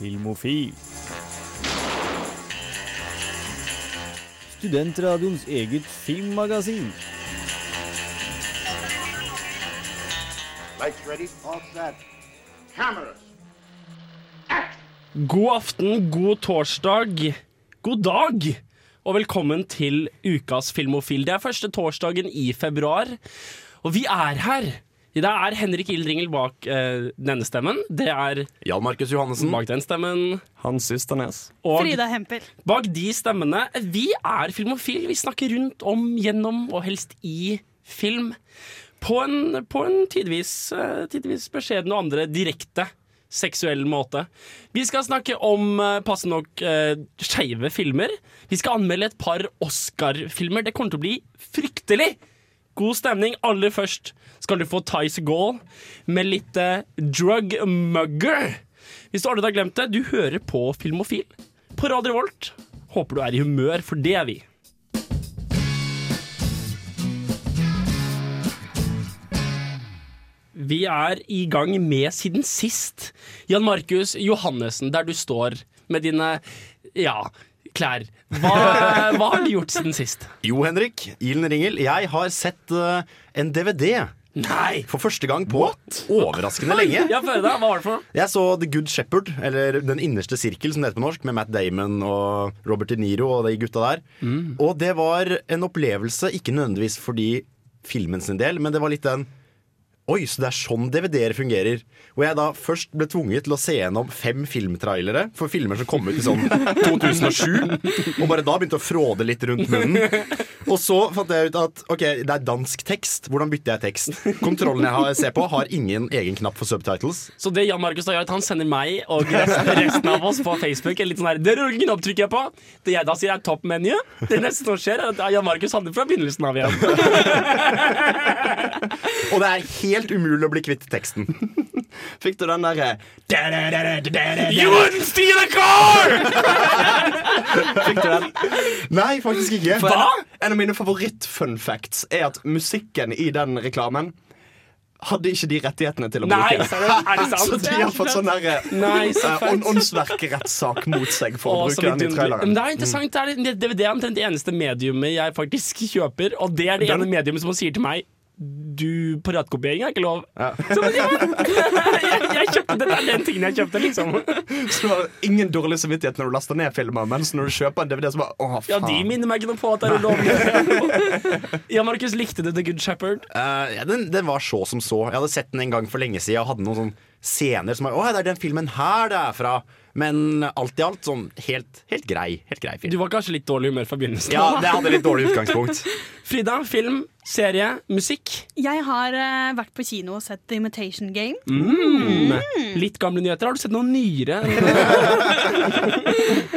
Filmofil. Studentradioens eget filmmagasin. Lights ready, all set. Cameras. God aften, god torsdag, god dag, og velkommen til ukas Filmofil. Det er første torsdagen i februar, og vi er her. Det er Henrik Ildringel bak eh, denne stemmen. Det er Jan Markus Johannessen. bak den stemmen. Hans Systernes. Og Frida Hempel. bak de stemmene Vi er Filmofil. Vi snakker rundt om, gjennom og helst i film. På en, på en tidvis, eh, tidvis beskjeden og andre direkte seksuell måte. Vi skal snakke om passe passende nok uh, skeive filmer. Vi skal anmelde et par Oscar-filmer. Det kommer til å bli fryktelig god stemning. Aller først skal du få Tice Gaul med litt eh, Drug Mugger. Hvis du aldri har glemt det, du hører på Filmofil på Radio Volt. Håper du er i humør, for det er vi. Vi er i gang med siden sist. Jan Markus Johannessen, der du står med dine ja, klær. Hva, hva har du gjort siden sist? Jo, Henrik. Ilen Ringel. Jeg har sett uh, en DVD Nei! for første gang på overraskende lenge. Ja, Hva var det for? Jeg så The Good Shepherd, eller Den innerste sirkel, som det heter på norsk, med Matt Damon og Robert De Niro og de gutta der. Og det var en opplevelse, ikke nødvendigvis fordi filmen sin del, men det var litt den Oi, så det er sånn DVD-er fungerer. Og jeg da først ble tvunget til å se gjennom fem filmtrailere for filmer som kom ut i sånn 2007. Og bare da begynte å fråde litt rundt munnen. Og så fant jeg ut at ok, det er dansk tekst. Hvordan bytter jeg tekst? Kontrollen jeg har, ser på, har ingen egen knapp for subtitles. Så det Jan Markus da gjør, er at han sender meg og resten, resten av oss på Facebook en litt sånn her Det rullen opp trykker jeg på. Det jeg da sier er toppmenu. Det neste som skjer, er at Jan Markus handler fra begynnelsen av igjen. Og det er helt umulig å bli kvitt teksten. Fikk du den derre You wouldn't steal a car! Fikk du den? Nei, faktisk ikke. For en, en av mine favoritt-fun facts er at musikken i den reklamen hadde ikke de rettighetene til å Nei, bruke. det. Er det sant? Så de har fått sånn derre Nei, så eh, fett. ånd- åndsverkrettssak mot seg for Å, å bruke den i. Men traileren. det er interessant, det er, DVD er omtrent det eneste mediumet jeg faktisk kjøper, og det er det Den- ene mediumet som sier til meg du, Piratkopiering er ikke lov. Ja. Så, ja. jeg, jeg kjøpte, det er den tingen jeg kjøpte, liksom. Så du har ingen dårlig samvittighet når du laster ned filmer, mens når du kjøper en DVD, så bare Å, Ja. De minner meg ikke noe på at det er ulovlig. ja, Markus, likte du The Good Shepherd? Uh, ja, den, den var så som så. Jeg hadde sett den en gang for lenge siden og hadde noen sånn scener som var Å, det er den filmen her det er fra. Men alt i alt sånn helt, helt grei. Helt grei Du var kanskje litt dårlig humør fra begynnelsen. Ja, det hadde litt dårlig utgangspunkt. Frida, film, serie, musikk. Jeg har uh, vært på kino og sett The Imitation Game. Mm. Litt gamle nyheter. Har du sett noe nyere?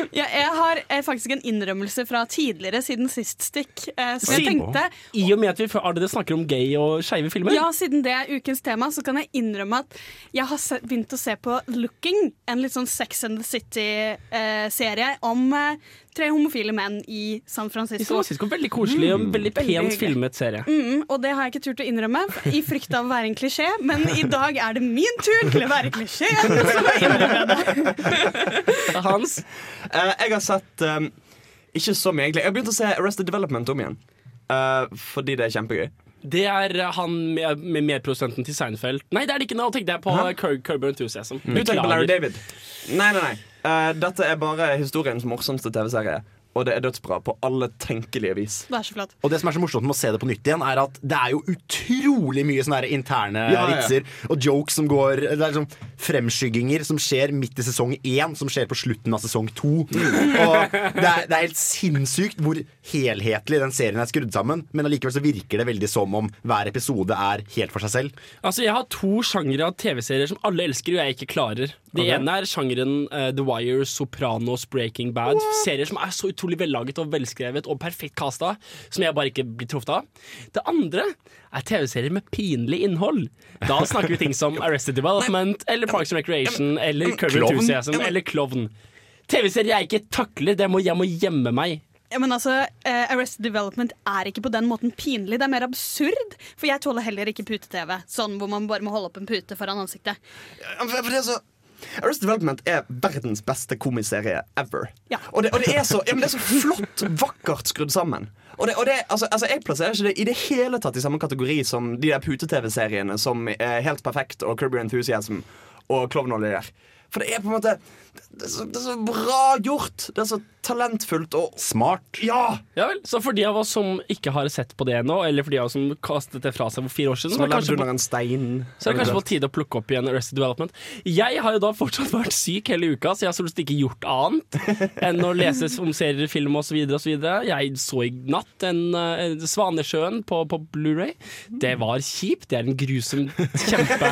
Ja, jeg har eh, faktisk en innrømmelse fra tidligere, siden sist stikk. Eh, så jeg tenkte I og med at vi allerede snakker om gay og skeive filmer. ja, siden det er ukens tema, så kan jeg innrømme at jeg har se, begynt å se på Looking, en litt sånn Sex and the City-serie om tre homofile menn i San Francisco. I San Francisco. Veldig koselig og veldig Veldig pent filmet serie. Mm, og det har jeg ikke turt å innrømme, i frykt av å være en klisjé. Men i dag er det min tur til å være klisjé. som det. Hans, Uh, jeg har sett um, Ikke så mye, egentlig. Jeg har begynt å se Arrested Development om igjen. Uh, fordi det er kjempegøy. det er han med, med medprodusenten til Seinfeld. Nei, det er det ikke nå. Tenkte jeg på Cur Curb Enthusiasm. Mm. Du tenker på Larry David? Nei, nei, nei. Eh, dette er bare historiens morsomste TV-serie. Og det er dødsbra på alle tenkelige vis. Vær så flott. Og det som er så morsomt med å se det på nytt igjen, er at det er jo utrolig mye sånne interne Ja, ja. vitser og jokes som går Det er liksom fremskygginger som skjer midt i sesong én, som skjer på slutten av sesong to. Og det er, det er helt sinnssykt hvor helhetlig den serien er skrudd sammen, men allikevel så virker det veldig som om hver episode er helt for seg selv. Altså, Jeg har to sjangre av TV-serier som alle elsker og jeg ikke klarer. Det okay. ene er sjangeren uh, The Wire, Sopranos, Breaking Bad. Serier som er så utrolig vellaget og velskrevet og perfekt casta, som jeg bare ikke blir truffet av. Det andre er TV-serier med pinlig innhold. Da snakker vi ting som Arrested Development eller Parks and Recreation eller Curry Your Klovn? Enthusiasm eller Klovn. TV-serier jeg ikke takler. Det må, jeg må gjemme meg. Ja, men altså, uh, Arrested Development er ikke på den måten pinlig. Det er mer absurd. For jeg tåler heller ikke pute-TV. Sånn hvor man bare må holde opp en pute foran ansiktet. Ja, for det er så Arrested Development er verdens beste komiserie ever. Ja. Og, det, og det, er så, ja, men det er så flott, vakkert skrudd sammen. Og, det, og det, altså, altså, Jeg plasserer ikke det i det hele tatt i samme kategori som de der pute-TV-seriene som er Helt perfekt og Kirby Enthusiasm og Klovn og Ler. For det er på en måte det er, så, det er så bra gjort. Det er så talentfullt og Smart. Ja! Ja vel, Så for de av oss som ikke har sett på det ennå, eller for de av oss som kastet det fra seg for fire år siden, så er det kanskje på, en stein. så er det kanskje på tide å plukke opp igjen Arrested Development. Jeg har jo da fortsatt vært syk hele uka, så jeg har stort sett ikke gjort annet enn å lese om serier, film osv. osv. Jeg så i natt en, en Svanesjøen på, på Blu-ray. Det var kjipt. Det er en grusom kjempe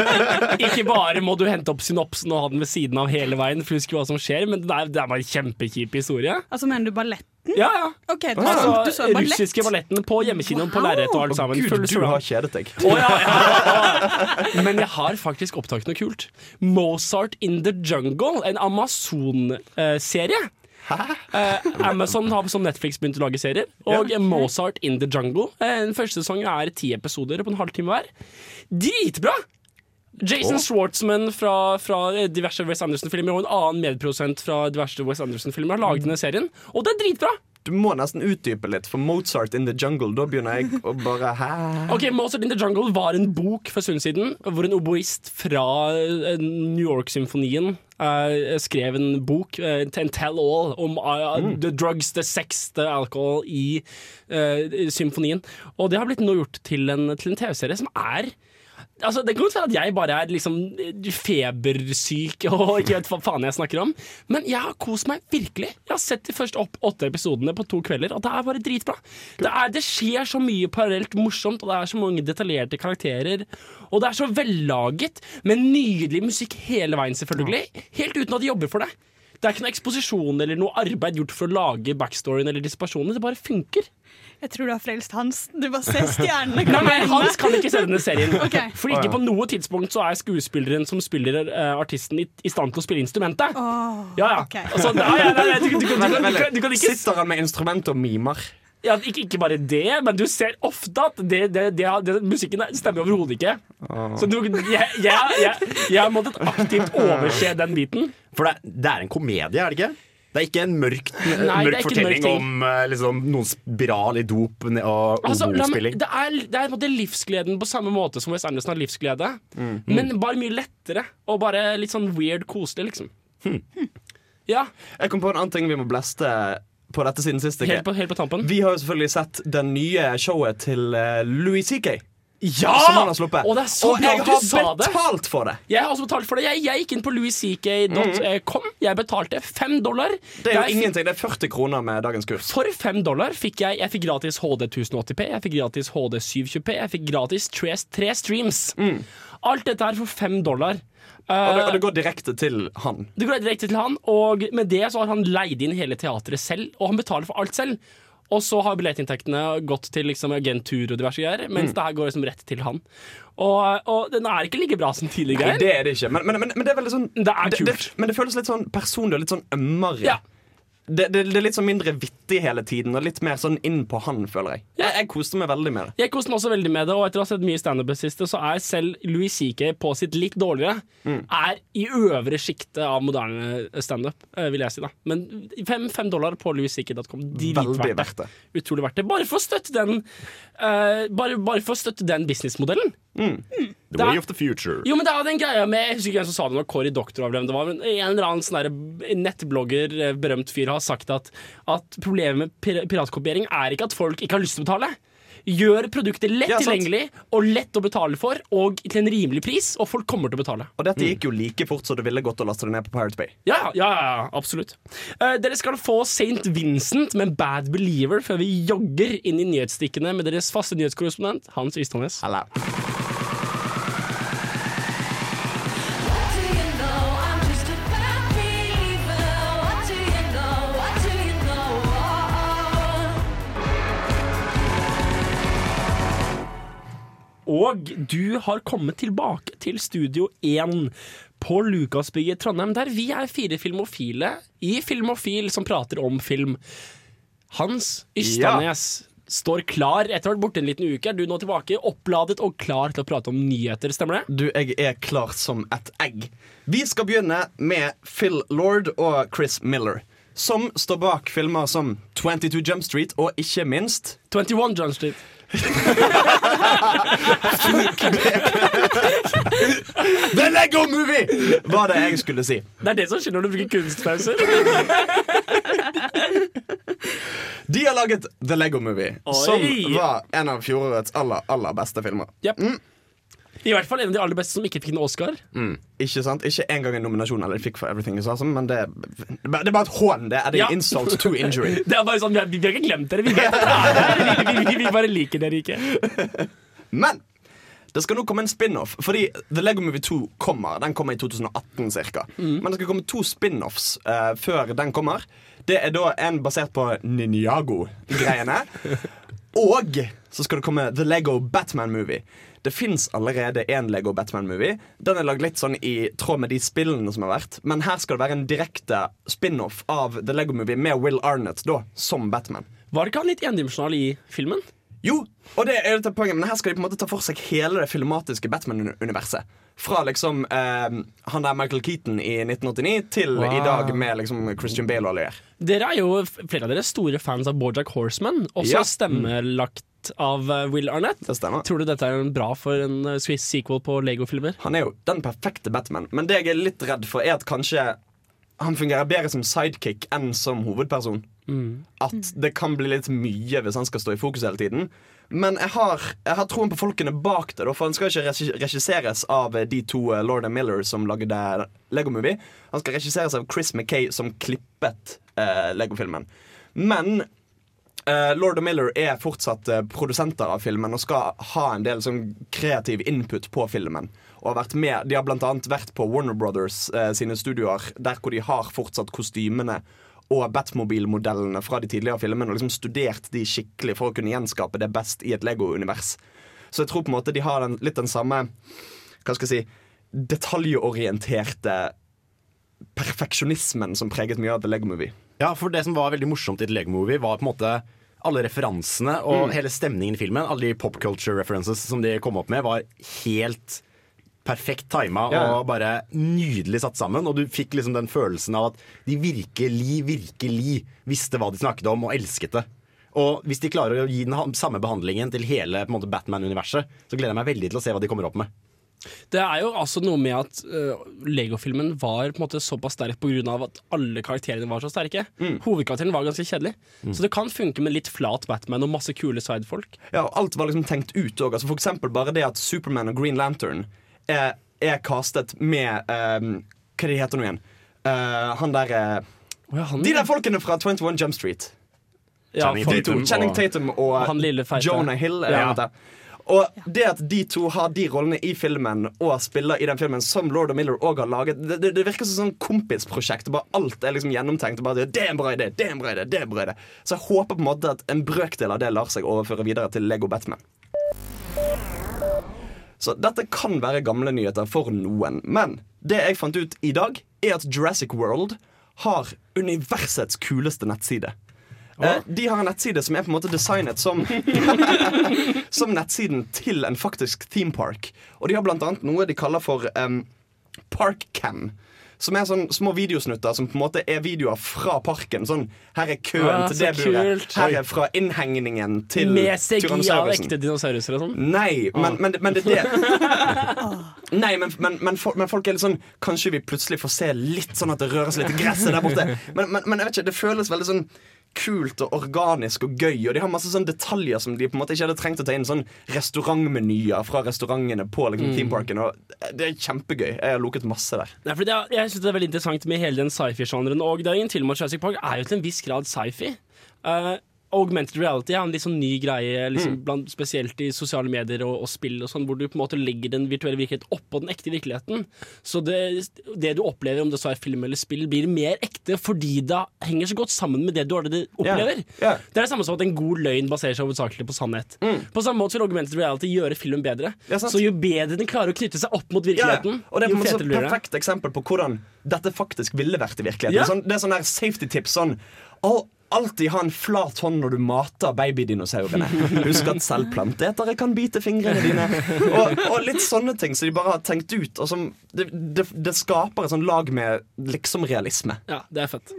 Ikke bare må du hente opp synopsen og ha den ved siden av hele veien for du husker hva som skjer, men det er, det er bare en kjempekjip historie. Altså, mener du balletten? Ja, ja. Okay, du, Altså, du så ballett. russiske balletten på hjemmekinoen på lerretet og alt sammen. Gud, du har kjedet deg. Oh, ja, ja. Men jeg har faktisk opptatt noe kult. Mozart in the Jungle, en Amazon-serie. Eh, Amazon har som Netflix begynt å lage serier. Og Mozart in the Jungle. Eh, den første sesongen er ti episoder på en halvtime hver. Dritbra! Jason Schwartzman fra, fra diverse Wes Anderson-filmer og en annen medprodusent fra diverse Wes Anderson-filmer har laget denne serien, og det er dritbra! Du må nesten utdype litt, for Mozart in the Jungle, da begynner jeg å bare Hæ? Ok, Mozart in the Jungle var en bok for en stund siden hvor en oboist fra eh, New York-symfonien uh, skrev en bok, uh, en tell-all, om eh, the drugs, the sex, the alcohol i symfonien. Og det har blitt nå gjort til en, en TV-serie som er Altså, det kan godt være at jeg bare er liksom febersyk og ikke vet hva faen jeg snakker om, men jeg har kost meg virkelig. Jeg har sett de første opp åtte episodene på to kvelder, og det er bare dritbra. Det, er, det skjer så mye parallelt morsomt, og det er så mange detaljerte karakterer. Og det er så vellaget, med nydelig musikk hele veien, selvfølgelig. Helt uten at de jobber for det. Det er ikke noe eksposisjon eller noe arbeid gjort for å lage backstoryen eller disse personene. Det bare funker. Jeg tror du har frelst Hans. Du bare ser stjernene Nei, nei, men. Hans kan ikke se denne serien. okay. For ikke på noe tidspunkt så er skuespilleren som spiller uh, artisten, i, i stand til å spille instrumentet. Åh, Ja, ja. ok. Altså, nei, nei, nei, du, du, du, du, kan- ikke Sitter han med instrument og mimer? ja, ikke, ikke bare det, men du ser ofte at det, det, det, det, musikken stemmer overhodet ikke. Så du, jeg, jeg, jeg, jeg har måttet aktivt overse den biten. For det, det er en komedie, er det ikke? Det er ikke en mørk, Nei, mørk fortelling mørk om eh, liksom, noen spiral i dop og Altså, obospilling. det, er, det er måte livsgleden på samme måte som Wes Anderson har livsglede, men bare mye lettere og bare litt sånn weird koselig, liksom. Ja, Jeg kom på en annen ting vi må bleste på dette siden sist. helt på, helt på tampen. Vi har jo selvfølgelig sett det nye showet til eh, Louis CK. Ja! Som han har sluppet. Og og jeg har betalt for det! Jeg har også betalt for det. Jeg, jeg gikk inn på louisck.com. Jeg betalte fem dollar. Det er jo ingenting, det er 40 kroner med dagens kurs. For fem dollar fikk jeg Jeg fikk gratis HD 1080P, jeg fikk gratis HD 720P, jeg fikk gratis tre, tre streams. Alt dette her for fem dollar. Og det, Eh, og det går direkte til han. det går direkte til han, og med det så har han leid inn hele teatret selv, og han betaler for alt selv. Og så har billettinntektene gått til liksom agentur og diverse greier, mens det her går liksom rett til han. Og, og den er ikke like bra som tidligere. Nei, det er det ikke. Men, men, men, men det er veldig sånn Det er det, kult. men det føles litt sånn personlig og litt sånn ømmere. Ja. Det, det, det er litt sånn mindre vittig hele tiden, og litt mer sånn inn på han, føler jeg. Jeg, jeg koste meg veldig med det. Jeg koste meg også veldig med det, og etter å ha sett mye standup i siste, så er selv Louis CK på sitt litt dårligere er i øvre sjiktet av moderne standup, eh, vil jeg si. da Men fem, fem dollar på louisck.com. Dritverdt verdt det. Utrolig verdt det. Bare for å støtte den uh, bare, bare for å støtte den businessmodellen. Mm. det er- way of the future. Jo, men det er den greia med Jeg husker ikke hvem som sa det når Doctor var hvem det var, men en eller annen sånn nettblogger, eh, berømt fyr, har sagt at, at problemet med pir piratkopiering er ikke at folk ikke har lyst til å betale. Gjør produktet lett Ja, tilgjengelig og lett å betale for, og til en rimelig pris, og folk kommer til å betale. Og dette gikk jo like fort som det ville gått å laste det ned på Pirate Bay. Ja, ja, ja, ja absolutt. Uh, dere skal få St. Vincent med Bad Believer før vi jogger inn i nyhetsstikkene med deres faste nyhetskorrespondent Hans Ystadnes. Og du har kommet tilbake til Studio 1 på Lukasbygget i Trondheim, der vi er fire filmofile i Filmofil som prater om film. Hans Ystadnes, står klar etter å ha vært borte en liten uke. Er du nå tilbake, oppladet og klar til å prate om nyheter, stemmer det? Du, jeg er klar som et egg. Vi skal begynne med Phil Lord og Chris Miller. Som står bak filmer som 22 Jump Street og ikke minst 21 Jump Street. The Lego Movie! Var det jeg skulle si. Det er det som skjer når du bruker kunstpauser. De har laget The Lego Movie, Oi. som var en av fjorårets aller, aller beste filmer. Yep. I hvert fall en av de aller beste som ikke fikk en Oscar. Ikke sant? Ikke engang en nominasjon, eller fikk for Everything Is Awesome, men det, det er bare et hån. Det er det Ja. insult to injury. Det er bare sånn, Vi har, vi har ikke glemt dere. Vi vet dere er her. Vi, vi, vi, bare liker dere ikke. Men det skal nå komme en spin-off, fordi The Lego Movie 2 kommer. Den kommer i 2018 cirka. Men det skal komme to spin-offs uh, før den kommer. Det er da en basert på Ninjago-greiene. Og så skal det komme The Lego Batman-movie. Det fins allerede en Lego Batman-movie. Den er lagd litt sånn i tråd med de spillene som har vært. Men her skal det være en direkte spin-off av The Lego Movie med Will Arnett da, som Batman. Var det ikke han litt endimensjonal i filmen? Jo, og det er dette poenget Men her skal de på en måte ta for seg hele det filmatiske Batman-universet. Fra liksom eh, han der Michael Keaton i 1989 til Wow. i dag med liksom Christian Bale og allier. Dere er jo flere av dere store fans av Bojack Horseman, også Ja. stemmelagt av eh, Will Arnett. Det stemmer. Tror du dette er en bra for en eh, Swiss sequel på Lego-filmer? Han er jo den perfekte Batman. Men det jeg er litt redd for, er at kanskje han fungerer bedre som sidekick enn som hovedperson. At det kan bli litt mye hvis han skal stå i fokus hele tiden. Men jeg har, jeg har troen på folkene bak det. For Han skal ikke regisseres av eh, de to Lorda Miller som lagde Lego Movie. Han skal regisseres av Chris Mackay, som klippet eh, Lego-filmen. Men Eh, Lord og Miller er fortsatt uh, produsenter av filmen og skal ha en del sånn kreativ input på filmen. Og har vært med, De har annet vært på Warner Brothers uh, sine studioer, der hvor de har fortsatt kostymene og Batmobil-modellene fra de tidligere filmene og liksom studert de skikkelig for å kunne gjenskape det best i et Lego-univers. Så jeg tror på en måte de har den, litt den samme Hva skal jeg si detaljorienterte perfeksjonismen som preget mye av The Lego Movie. Ja, for det som var veldig morsomt i The Lego Movie, var på en måte alle referansene og Mm. hele stemningen i filmen. Alle de pop culture references som de kom opp med, var helt perfekt tima Ja. og bare nydelig satt sammen. Og du fikk liksom den følelsen av at de virkelig, virkelig visste hva de snakket om, og elsket det. Og hvis de klarer å gi den samme behandlingen til hele måte, Batman-universet, så gleder jeg meg veldig til å se hva de kommer opp med. Det er jo altså noe med at uh, Lego-filmen var på en måte såpass sterk pga. at alle karakterene var så sterke. Hovedkarakteren var ganske kjedelig. Så det kan funke med litt flat Batman og masse kule sidefolk. Ja, og alt var liksom tenkt ut òg. Altså for eksempel bare det at Superman og Green Lantern er, er castet med um, Hva de heter nå igjen? Uh, han der uh, han, De der folkene fra 21 Jump Street. ja, Channing Tatum Channing Tatum og og. Jonah Hill. Ja. Og det at de to har de rollene i filmen og spiller i den filmen som Lord og Miller òg har laget, det, det, det virker som sånn kompisprosjekt. og Bare alt er liksom gjennomtenkt. Og bare, det er en bra idé, det er en bra idé, det er en bra idé Så jeg håper på en måte at en brøkdel av det lar seg overføre videre til Lego Batman. Så dette kan være gamle nyheter for noen. Men det jeg fant ut i dag, er at Jurassic World har universets kuleste nettside. Eh, de har en nettside som er på en måte designet som Som nettsiden til en faktisk theme park. Og de har blant annet noe de kaller for um, Parkcam. Som er sånn små videosnutter som på en måte er videoer fra parken. Sånn, Her er køen Ah, til det buret. Her er fra innhengningen til Med CGI av ekte dinosauruser og sånn. Nei, men, men, men det er det. Nei, men, men, men, folk, men folk er litt sånn Kanskje vi plutselig får se litt sånn at det røres litt i gresset der borte. Men, men, men jeg vet ikke, det føles veldig sånn kult og organisk og gøy. Og de har masse sånne detaljer som de på en måte ikke hadde trengt å ta inn. Sånn restaurantmenyer fra restaurantene på liksom, themeparken. Og det er kjempegøy. Jeg har loket masse der. Nei, det er, jeg synes det er veldig interessant med hele den sci-fi-sjangeren. Og det er ingen tvil om at Jurassic Park er jo til en viss grad sci-fi. Eh, augmented reality er en litt sånn ny greie, liksom, blant, spesielt i sosiale medier og, og spill, og sånn, hvor du på en måte legger den virtuelle virkeligheten oppå den ekte virkeligheten. Så det, det du opplever, om det så er film eller spill, blir mer ekte fordi det henger så godt sammen med det du allerede opplever. Ja. Det er det samme som at en god løgn baserer seg hovedsakelig på sannhet. På samme måte vil augmented reality gjøre filmen bedre. Ja, så jo bedre den klarer å knytte seg opp mot virkeligheten, og det er på jo en perfekt eksempel på hvordan dette faktisk ville vært i virkeligheten. Sånn, det er sånn der safety tips sånn All, alltid ha en flat hånd når du mater babydinosaurene. Husk at selv plantetere kan bite fingrene dine. Og, og litt sånne ting som de bare har tenkt ut. Og som det, det, det skaper et sånn lag med liksom-realisme. Ja, det er fett.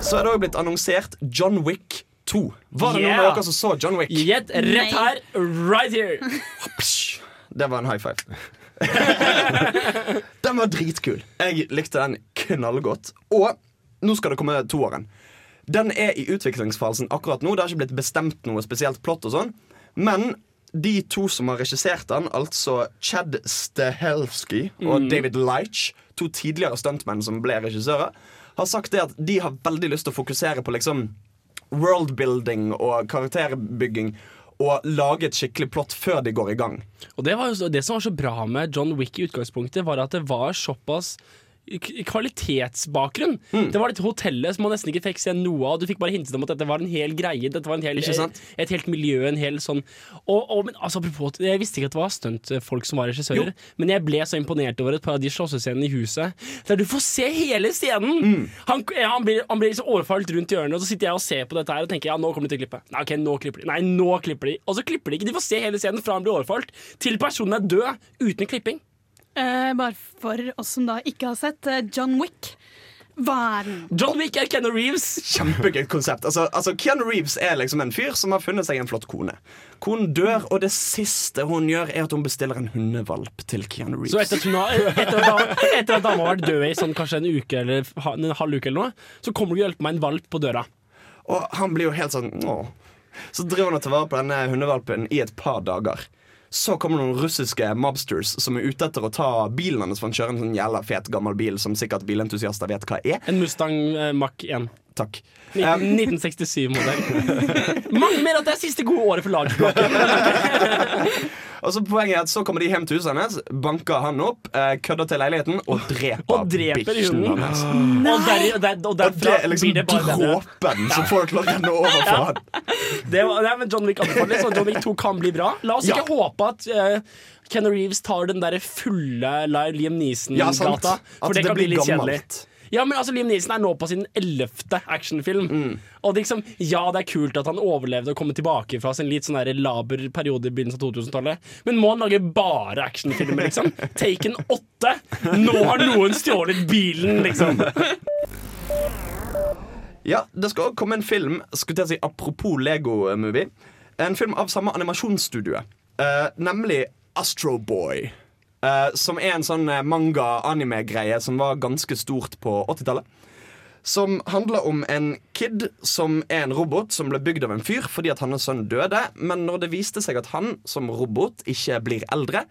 Så er det òg blitt annonsert John Wick 2. Var det noen av dere som så John Wick? Gjett rett her, right here. Det var en high five. den var dritkul. Jeg likte den knallgodt. Og nå skal det komme toåren. Den er i utviklingsfasen akkurat nå. Det har ikke blitt bestemt noe spesielt plott og sånn. Men de to som har regissert den, altså Chad Stahelski og David Leitch, to tidligere stuntmenn som ble regissører, har sagt det at de har veldig lyst til å fokusere på liksom worldbuilding og karakterbygging og lage et skikkelig plott før de går i gang. Og det, var jo, det som var så bra med John Wick i utgangspunktet, var at det var såpass kvalitetsbakgrunn. Mm. Det var dette hotellet som man nesten ikke fikk se noe av. Du fikk bare hintet om at dette var en hel greie. Dette var en hel? Et, helt miljø, en hel sånn og, og, men, altså, apropos, Jeg visste ikke at det var stuntfolk som var regissører, men jeg ble så imponert over et par av de slåssescenene i huset. Der du får se hele scenen! Mm. Han, han, blir, han blir liksom overfalt rundt hjørnet, og så sitter jeg og ser på dette her og tenker ja, nå kommer de til å klippe. Nei, ok, nå klipper de. Nei, nå klipper de. Og så klipper de ikke. De får se hele scenen fra han blir overfalt, til personen er død, uten klipping. Eh, bare for oss som da ikke har sett eh, John Wick. Hva er den? John Wick er Keanu Reeves. Kjempegøy konsept. Altså, altså Keanu Reeves er liksom en fyr som har funnet seg en flott kone. Konen dør, og det siste hun gjør, er at hun bestiller en hundevalp til Keanu Så Reeves. etter at, hun har, etter, at, etter at dama har vært død i sånn kanskje en uke eller en halv uke, eller noe, så kommer du og hjelper meg en valp på døra. Og han blir jo helt sånn åh. Så driver han og tar vare på denne hundevalpen i et par dager. Så kommer noen russiske mobsters som er ute etter å ta bilen hans. For han kjører en sånn jævla fet gammel bil som sikkert bilentusiaster vet hva er. En Mustang eh, Mach 1. Takk. 19, 1967-modell. Mange mener at det er siste gode året for lagerblokken. Og så Poenget er at så kommer de hjem til huset hennes, banker han opp, eh, kødder til leiligheten og dreper, Og dreper bikkjen hans. Og, der, og, der, og Og det er liksom det bare dråpen som får klokken til å renne over for han. Det var, nei, med John Wick anbefales, og John Wick 2 kan bli bra. La oss Ja. ikke håpe at uh, Ken Reeves tar den der fulle Liam Neeson-gata. ja, for det, det kan bli litt litt kjedelig. Ja, men altså Liam Neeson er nå på sin ellevte actionfilm. Mm. Og det liksom, Ja, det er kult at han overlevde og kom tilbake fra sin litt sånn der laber periode i begynnelsen av 2000-tallet, men må han lage bare actionfilmer, liksom? Taken 8! Nå har noen stjålet bilen, liksom! Ja, Det skal også komme en film skulle til å si apropos Lego-movie. En film av samme animasjonsstudio, eh, nemlig Astro Eh, som er en sånn eh, manga-anime-greie som var ganske stort på 80-tallet. Som handler om en kid som er en robot som ble bygd av en fyr fordi at hans sønn døde. Men når det viste seg at han som robot ikke blir eldre,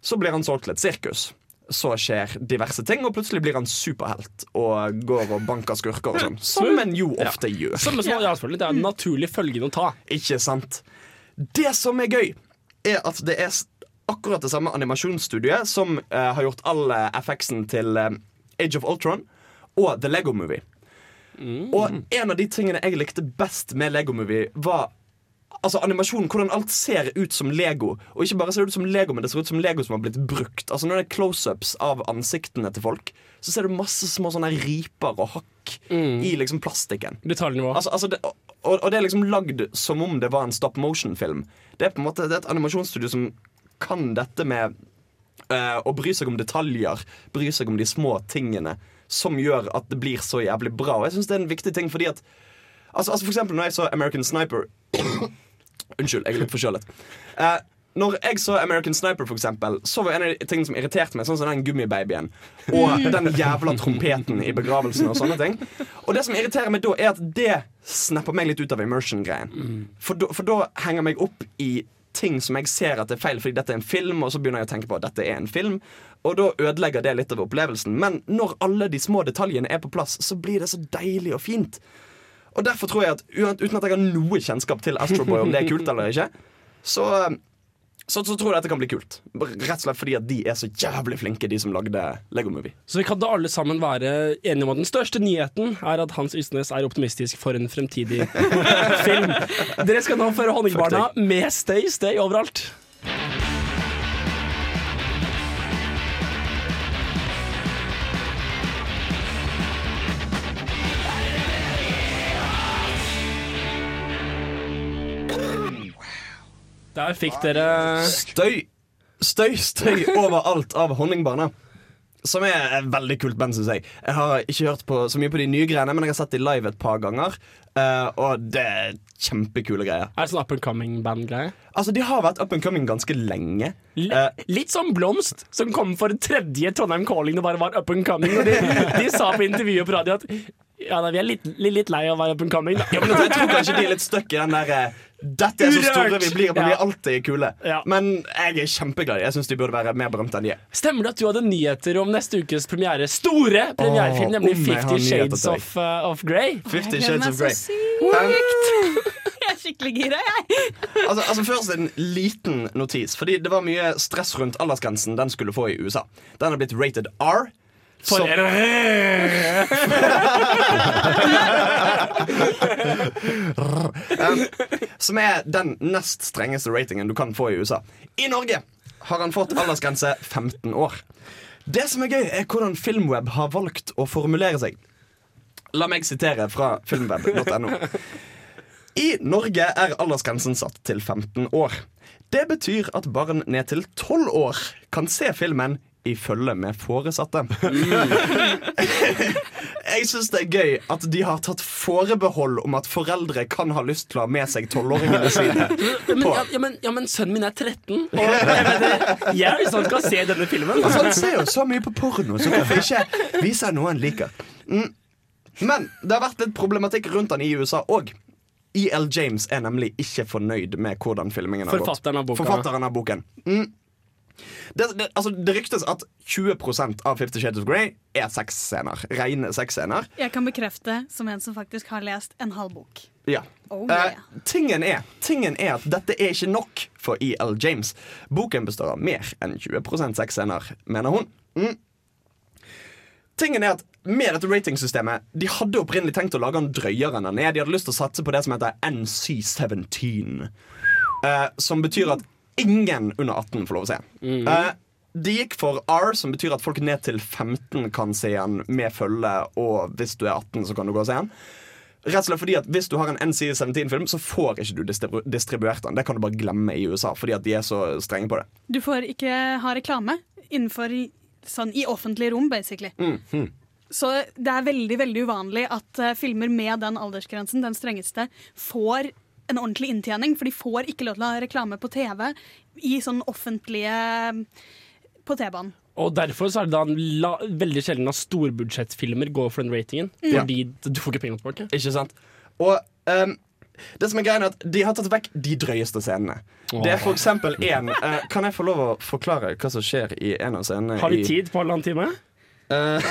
så blir han solgt til et sirkus. Så skjer diverse ting, og plutselig blir han superhelt og går og banker skurker og sånn. Som en jo ofte gjør. Som, som, ja, selvfølgelig, det er en naturlig følge å ta. Ikke sant? Det som er gøy, er at det er akkurat det samme animasjonsstudiet som uh, har gjort all eh, FX-en til uh, Age of Ultron og The Lego Movie. Og en av de tingene jeg likte best med Lego Movie, var Altså animasjonen, hvordan alt ser ut som Lego. Og ikke bare ser det ut som Lego, men det ser ut som Lego som har blitt brukt. Altså Når det er close-ups av ansiktene til folk, så ser du masse små sånne riper og hakk i liksom plastikken. Detaljnivå. Altså, altså det, og, og det er liksom lagd som om det var en stop motion-film. Det er på en måte det er et animasjonsstudio som kan dette med uh, å bry seg om detaljer, bry seg om de små tingene, som gjør at det blir så jævlig bra. Og jeg syns det er en viktig ting fordi at Altså, altså For eksempel når jeg så American Sniper Unnskyld, jeg er litt forkjølet. Uh, når jeg så American Sniper, for eksempel, så var en av de tingene som irriterte meg, sånn som den gummibabyen og den jævla trompeten i begravelsen og sånne ting. Og det som irriterer meg da, er at det snapper meg litt ut av immersion-greien. For, for da henger meg opp i ting som jeg ser at er feil fordi dette er en film, og så begynner jeg å tenke på at dette er en film, og da ødelegger det litt av opplevelsen. Men når alle de små detaljene er på plass, så blir det så deilig og fint. Og derfor tror jeg at uten at jeg har noe kjennskap til Astro Boy, om det er kult eller ikke, så, så, så tror jeg dette kan bli kult. Rett og slett fordi at de er så jævlig flinke, de som lagde Lego Movie. Så vi kan da alle sammen være enige om at den største nyheten er at Hans Ysnes er optimistisk for en fremtidig film. Dere skal nå føre Honningbarna med Stay Stay overalt. Der fikk dere Støy, støy, støy overalt av Honningbarna. Som er et veldig kult band, syns jeg. Jeg har ikke hørt på så mye på de nye greiene, men jeg har sett de live et par ganger. Uh, og det er kjempekule greier. Er det sånn up and coming-band-greie? Altså, De har vært up and coming ganske lenge. L- uh, Litt som Blomst, som kom for tredje Trondheim Calling det bare var up and coming. Og de, de sa på intervjuet på radio at ja, nei, vi er litt, litt, litt lei av å være up and coming. Da. ja, men jeg tror kanskje de er litt stuck i den der eh, Dette er så store vi blir, men vi Ja. er alltid kule. Ja. Men jeg er kjempeglad. Jeg syns de burde være mer berømte enn de er. Stemmer det at du hadde nyheter om neste ukes premiere? Store premierefilm, nemlig Fifty Shades of, uh, of Grey. Fifty Shades of så Grey. sykt. Jeg er skikkelig gira, jeg. Altså, altså Først en liten notis. Fordi det var mye stress rundt aldersgrensen den skulle få i USA. Den har blitt rated R. For som- Som er den nest strengeste ratingen du kan få i USA. I Norge har han fått aldersgrense 15 år. Det som er gøy, er hvordan Filmweb har valgt å formulere seg. La meg sitere fra filmweb.no. I Norge er aldersgrensen satt til 15 år. Det betyr at barn ned til 12 år kan se filmen i følge med foresatte. Jeg syns det er gøy at de har tatt forbehold om at foreldre kan ha lyst til å ha med seg tolvåringene sine. Men, ja, ja, men, ja, men sønnen min er 13, og jeg, er jeg at han skal se denne filmen. Altså, han ser jo så mye på porno, så hvorfor ikke vise noe han liker? Mm. Men det har vært litt problematikk rundt han i USA òg. E.L. James er nemlig ikke fornøyd med hvordan filmingen har gått. Forfatteren av boken. Forfatteren av boken. Mm. Det, det, altså, det ryktes at 20% av Fifty Shades of Grey er sexscener. Rene sexscener. Jeg kan bekrefte, som en som faktisk har lest en halv bok. Ja. Oh, yeah. uh, tingen, er, tingen er at dette er ikke nok for E.L. James. Boken består av mer enn 20% sexscener, mener hun. Mm. Tingen er at med dette ratingsystemet De hadde opprinnelig tenkt å lage den drøyere enn den er. De hadde lyst til å satse på det som heter NC17. Uh, som betyr at ingen under 18 får lov å se den. Uh, de gikk for R, som betyr at folk ned til 15 kan se den med følge, og hvis du er 18, så kan du gå og se den. Rett og slett fordi at Hvis du har en NC17-film, så får ikke du distribu distribuert den. Det kan du bare glemme i USA, fordi at de er så strenge på det. Du får ikke ha reklame innenfor i- sånn i offentlige rom, basically. Så det er veldig veldig uvanlig at uh, filmer med den aldersgrensen, den strengeste, får en ordentlig inntjening. For de får ikke lov til å ha reklame på TV i sånn offentlige på T-banen. Og derfor så er det da la, veldig sjelden at storbudsjettfilmer går for den ratingen. Fordi du får ikke penger tilbake. Ikke sant? Og um, det som er greia er at De har tatt vekk de drøyeste scenene. Det er for eksempel en eh, Kan jeg få lov å forklare hva som skjer i en av scenene? Har vi i- tid på halvannen time? Uh,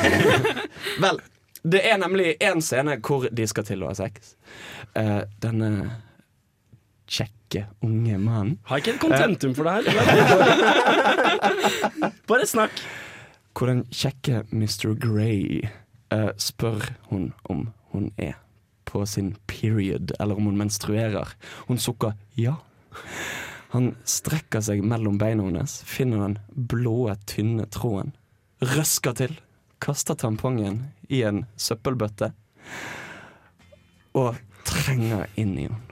vel, det er nemlig en scene hvor de skal til å ha sex. Uh, denne kjekke, unge mannen Har jeg ikke et kontentum for det her? Bare snakk. Hvor den kjekke Mr. Grey uh, spør hun om hun er på sin period, eller om hun menstruerer. Hun sukker ja. Han strekker seg mellom beina hennes, finner den blå, tynne tråden, røsker til, kaster tampongen i en søppelbøtte og trenger inn i henne.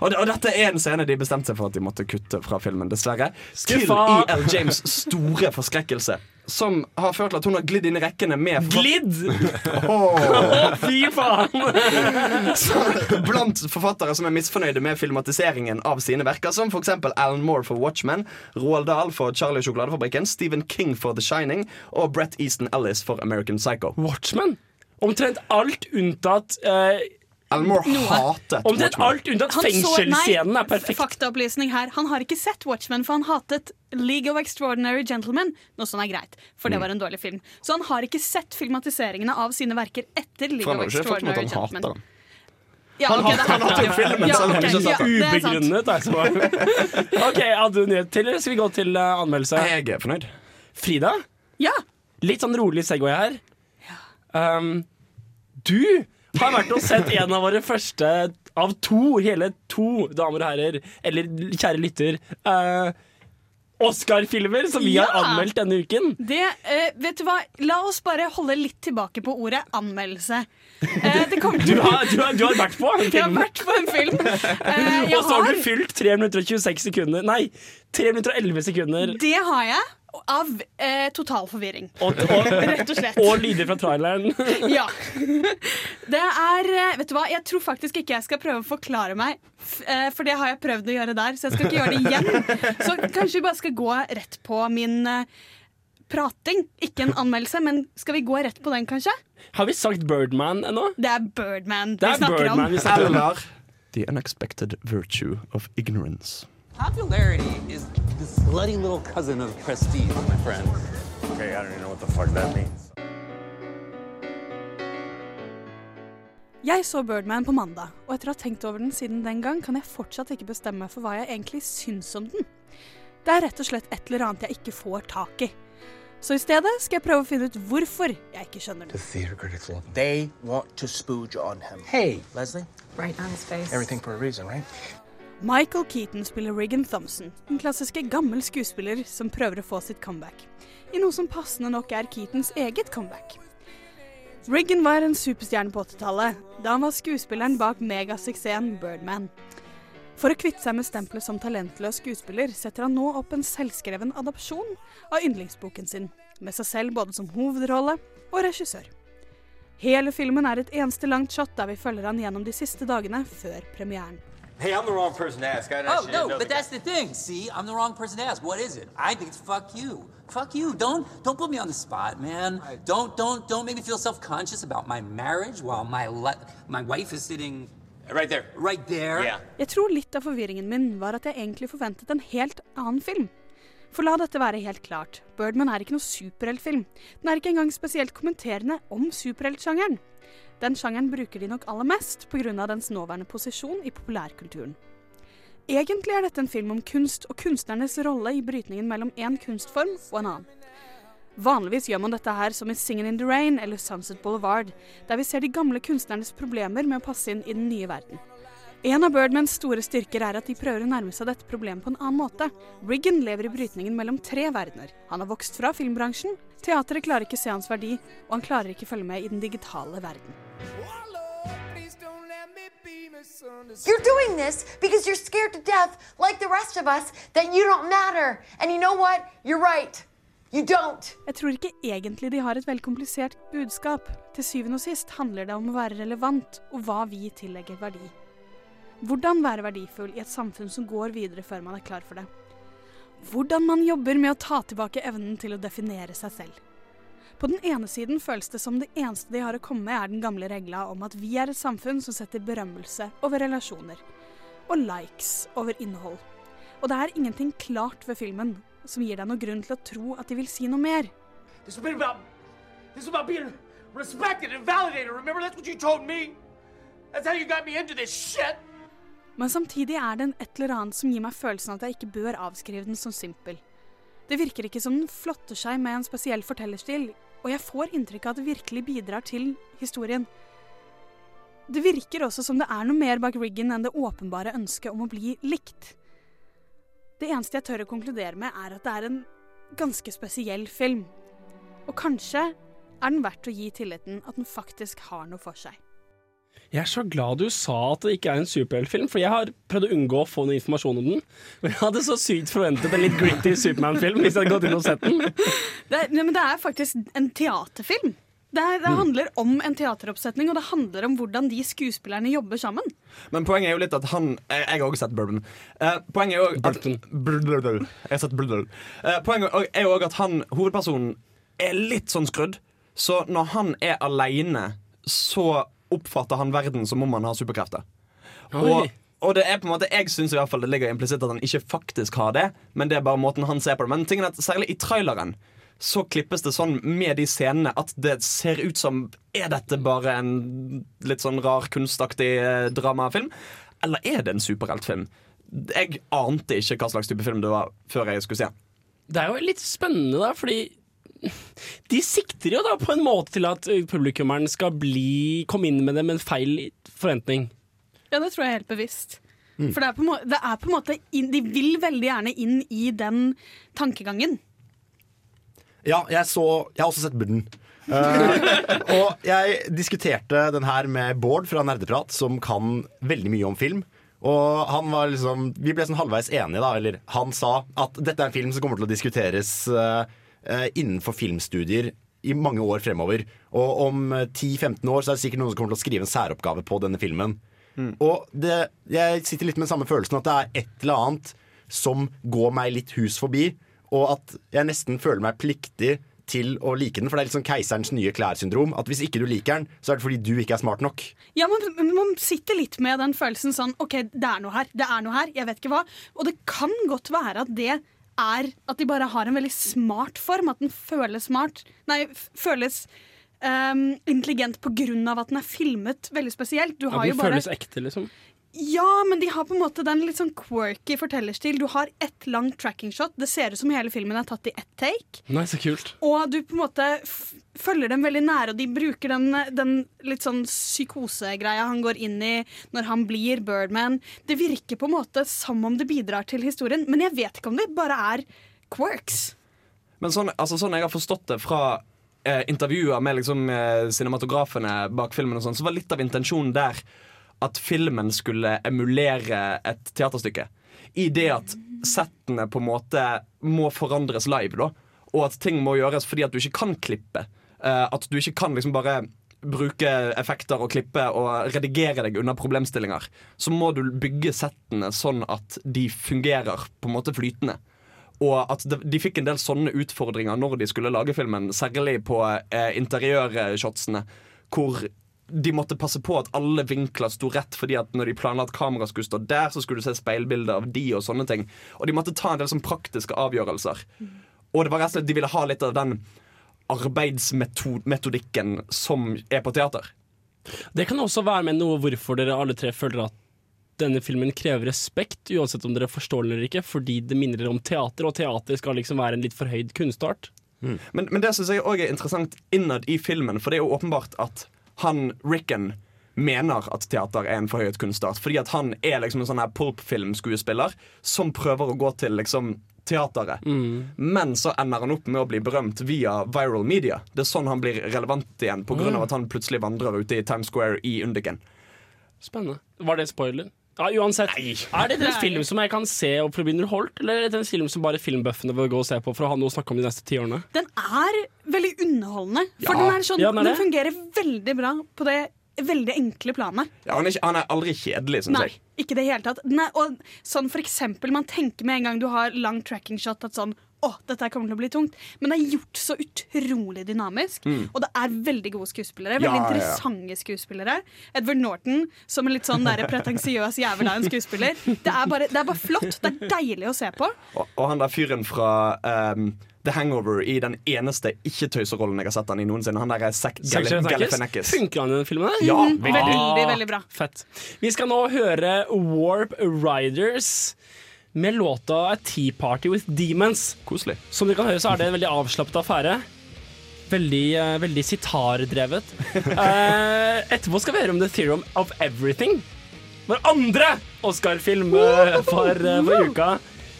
Og, og dette er en scene de bestemte seg for at de måtte kutte fra filmen, dessverre. Til E.L. James' store forskrekkelse. Som har ført til at hun har glidd inn i rekkene med Glidd! Fy faen! Blant forfattere som er misfornøyde med filmatiseringen av sine verker, som f.eks. Alan Moore for Watchmen, Roald Dahl for Charlie og sjokoladefabrikken, Stephen King for The Shining og Brett Easton Ellis for American Psycho. Watchmen. Omtrent alt unntatt eh, Alan Moore hatet Omtrent alt unntatt fengselsscenen er perfekt. Faktaopplysning her. Han har ikke sett Watchmen, for han hatet League of Extraordinary Gentlemen. Noe som er greit, for Mm. det var en dårlig film. Så han har ikke sett filmatiseringene av sine verker etter League han of har Extraordinary han Gentlemen. Ja, Han ok, hater- det- han hater jo filmen, Ja, selv ok, ikke sett. Ubegrunnet, altså. OK, hadde du nyhet til, eller skal vi gå til eh, anmeldelse? Jeg er fornøyd. Frida? Ja, Litt sånn rolig Segway her. Um, du har vært og sett en av våre første av to, hele to damer og herrer, eller kjære lytter, eh, Oscar-filmer som vi har Ja! anmeldt denne uken. Det, eh, vet du hva? La oss bare holde litt tilbake på ordet anmeldelse. Eh, det kommer Du til har, du har, du har vært på en Jeg har vært på en film. Eh, jeg Og så har har, du fylt 3 minutter og 26 sekunder Nei, 3 minutter og 11 sekunder. det har jeg av eh, total forvirring. Og, og, Rett og slett. og lyder fra traileren. Ja. Det er eh, Vet du hva, jeg tror faktisk ikke jeg skal prøve å forklare meg, eh, for det har jeg prøvd å gjøre der, så jeg skal ikke gjøre det igjen. Så kanskje vi bare skal gå rett på min eh, prating. Ikke en anmeldelse, men skal vi gå rett på den, kanskje? Har vi sagt Birdman ennå? Det er Birdman Det vi er snakker Birdman om. vi snakker om. The Unexpected Virtue of Ignorance. Popularity is the slutty little cousin of prestige, my friend. Okay, I don't even know what the fuck that means. Jeg så Birdman på mandag, og etter å ha tenkt over den siden den gang, kan jeg fortsatt ikke bestemme for hva jeg egentlig syns om den. Det er rett og slett et eller annet jeg ikke får tak i. Så i stedet skal jeg prøve å finne ut hvorfor jeg ikke skjønner den. The. They want to on him. Hey, Leslie, Right on his face. everything for a reason, right? Michael Keaton spiller Regan Thompson, en klassiske gammel skuespiller som prøver å få sitt comeback. I noe som passende nok er Keatons eget comeback. Regan var en superstjerne på 80-tallet, da han var skuespilleren bak megasuksessen Birdman. For å kvitte seg med stempelet som talentløs skuespiller, setter han nå opp en selvskreven adopsjon av yndlingsboken sin, med seg selv både som hovedrolle og regissør. Hele filmen er et eneste langt shot der vi følger han gjennom de siste dagene før premieren. Hey, I'm the wrong person to ask. I Oh, no, but the that's the thing. See, I'm the wrong person to ask. What is it? I think it's fuck you. Fuck you. Don't don't put me on the spot, man. Don't don't don't make me feel self-conscious about my marriage while my my wife is sitting. Right there. right there. Yeah. Jeg tror litt av forvirringen min var at jeg egentlig forventet en helt annen film. For la dette være helt klart, Birdman er ikke noe superheltfilm. Den er ikke engang spesielt kommenterende om superheltsjangeren. Den sjangeren bruker de nok aller mest pga. dens nåværende posisjon i populærkulturen. Egentlig er dette en film om kunst og kunstnernes rolle i brytningen mellom én kunstform og en annen. Vanligvis gjør man dette her som i Singin' in the Rain eller Sunset Boulevard, der vi ser de gamle kunstnernes problemer med å passe inn i den nye verden. En av Birdmans store styrker er at de prøver å nærme seg dette problemet på en annen måte. Riggan lever i brytningen mellom tre verdener. Han har vokst fra filmbransjen, teateret klarer ikke se hans verdi, og han klarer ikke følge med i den digitale verden. You're doing this because you're scared to death, like the rest of us, that you don't matter. And you know what? You're right. You don't. Jeg tror ikke egentlig de har et veldig komplisert budskap. Til syvende og sist handler det om å være relevant, og hva vi tillegger verdi. Hvordan være verdifull i et samfunn som går videre før man er klar for det. Hvordan man jobber med å ta tilbake evnen til å definere seg selv. På den ene siden føles det som det eneste de har å komme med, er den gamle regla om at vi er et samfunn som setter berømmelse over relasjoner, og likes over innhold. Og det er ingenting klart ved filmen som gir deg noe grunn til å tro at de vil si noe mer. This has been about. This about being respected and validated. Remember, that's what you told me. That's how you got me into this shit. Men samtidig er det en et eller annet som gir meg følelsen at jeg ikke bør avskrive den som simpel. Det virker ikke som den flotter seg med en spesiell fortellerstil, og jeg får inntrykk av at det virkelig bidrar til historien. Det virker også som det er noe mer bak riggen enn det åpenbare ønsket om å bli likt. Det eneste jeg tør å konkludere med, er at det er en ganske spesiell film. Og kanskje er den verdt å gi tilliten at den faktisk har noe for seg. Jeg er så glad du sa at det ikke er en superheltfilm, for jeg har prøvd å unngå å få noe informasjon om den. Og jeg hadde så sykt forventet en litt gritty Supermann-film hvis jeg hadde gått inn og sett den. Det, er- nei, men det er faktisk en teaterfilm. Det, er, det handler om en teateroppsetning, og det handler om hvordan de skuespillerne jobber sammen. Men poenget er jo litt at han Jeg, jeg har også sett Bourbon. Eh, poenget er jo at Brr-brr-brr. Jeg har sett Brr-brr. Eh, Poenget er jo òg at han, hovedpersonen, er litt sånn skrudd. Så når han er aleine, så oppfatter han verden som om han har superkrefter. Og, og det er på en måte Jeg syns det ligger implisitt at han ikke faktisk har det, men det er bare måten han ser på det. Men tingen er at særlig i traileren så klippes det sånn med de scenene at det ser ut som Er dette bare en litt sånn rar, kunstaktig eh, dramafilm? Eller er det en superheltfilm? Jeg ante ikke hva slags type film det var før jeg skulle se den. Det er jo litt spennende, da, fordi de sikter jo da på en måte til at eh, publikummeren skal bli komme inn med det med en feil forventning. Ja, det tror jeg er helt bevisst. For det er, på måte, det er på en måte inn, De vil veldig gjerne inn i den tankegangen. Ja, jeg, så, jeg har også sett Budden. Uh, og jeg diskuterte den her med Bård fra Nerdeprat, som kan veldig mye om film. Og han var liksom Vi ble sånn halvveis enige, da. Eller han sa at dette er en film som kommer til å diskuteres eh, eh, innenfor filmstudier i mange år fremover. Og om eh, 10-15 år så er det sikkert noen som kommer til å skrive en særoppgave på denne filmen. Og det, jeg sitter litt med den samme følelsen at det er et eller annet som går meg litt hus forbi, og at jeg nesten føler meg pliktig til å like den. For det er litt sånn keiserens nye klær-syndrom. At hvis ikke du liker den, så er det fordi du ikke er smart nok. Ja, man, man sitter litt med den følelsen sånn OK, det er noe her, det er noe her, jeg vet ikke hva. Og det kan godt være at det er at de bare har en veldig smart form. At den føles smart Nei, føles um, intelligent på grunn av at den er filmet veldig spesielt. Du Ja, den jo bare føles ekte, liksom. Ja, men de har på en måte den litt sånn quirky fortellerstil. Du har ett langt tracking shot. Det ser ut som hele filmen er tatt i ett take. Nei, så kult. Og du på en måte følger dem veldig nære, og de bruker den, den litt sånn psykosegreia han går inn i når han blir Birdman. Det virker på en måte som om det bidrar til historien, men jeg vet ikke om det bare er quirks. Men sånn, altså, sånn jeg har forstått det fra eh, intervjuer med liksom, eh, cinematografene bak filmen, og sånn, så var litt av intensjonen der at filmen skulle emulere et teaterstykke. I det at settene på en måte må forandres live, da. Og at ting må gjøres fordi at du ikke kan klippe. Uh, at du ikke kan liksom bare bruke effekter og klippe og redigere deg unna problemstillinger. Så må du bygge settene sånn at de fungerer på en måte flytende. Og at de, fikk en del sånne utfordringer når de skulle lage filmen, særlig på eh, interiørshotsene, hvor de måtte passe på at alle vinkler sto rett, fordi at når de planla at kameraet skulle stå der, så skulle du se speilbilder av de og sånne ting. Og de måtte ta en del sånn praktiske avgjørelser. Og det var rett og slett de ville ha litt av den arbeidsmetodikken som er på teater. Det kan også være med noe hvorfor dere alle tre føler at denne filmen krever respekt, uansett om dere forstår den eller ikke, fordi det minner dere om teater, og teater skal liksom være en litt forhøyd kunstart. Men, men det syns jeg òg er interessant innad i filmen, for det er jo åpenbart at han, Rickon, mener at teater er en forhøyet kunstart. Fordi at han er liksom en sånn her pulp-filmskuespiller som prøver å gå til liksom teateret. Men så ender han opp med å bli berømt via viral media. Det er sånn han blir relevant igjen, pga. Mm. av at han plutselig vandrer ute i Times Square i Undiken. Spennende. Var det spoiler? Ja, uansett. Er det en film som jeg kan se og bli underholdt, eller er det en film som bare filmbuffene bør gå og se på for å ha noe å snakke om de neste ti årene? Den er veldig underholdende. For Ja. den, er sånn, Ja, den er den fungerer veldig bra på det veldig enkle planet. Ja, han, er ikke, han er aldri kjedelig, syns Nei, jeg. ikke det hele tatt. Den er, og sånn for eksempel, man tenker med en gang du har lang tracking shot at sånn å, dette kommer til å bli tungt. Men det er gjort så utrolig dynamisk. Mm. Og det er veldig gode skuespillere. Veldig ja, ja. interessante skuespillere. Edward Norton som en litt sånn der pretensiøs jævel av en skuespiller. Det er, bare, det er bare flott. Det er deilig å se på. Og, og han der fyren fra um The Hangover i den eneste ikke-tøyserollen jeg har sett han i noensinne. Han der er Zac Galifianakis. Funker han i den filmen? der? Ja, Ah, veldig, veldig bra. Fett. Vi skal nå høre Warp Riders med låta A Tea Party With Demons. Koselig. Som dere kan høre, så er det en veldig avslappet affære. Veldig, uh, veldig sitardrevet. uh, etterpå skal vi høre om The Theorem of Everything. Vår andre Oscar-film uh, for, for uka.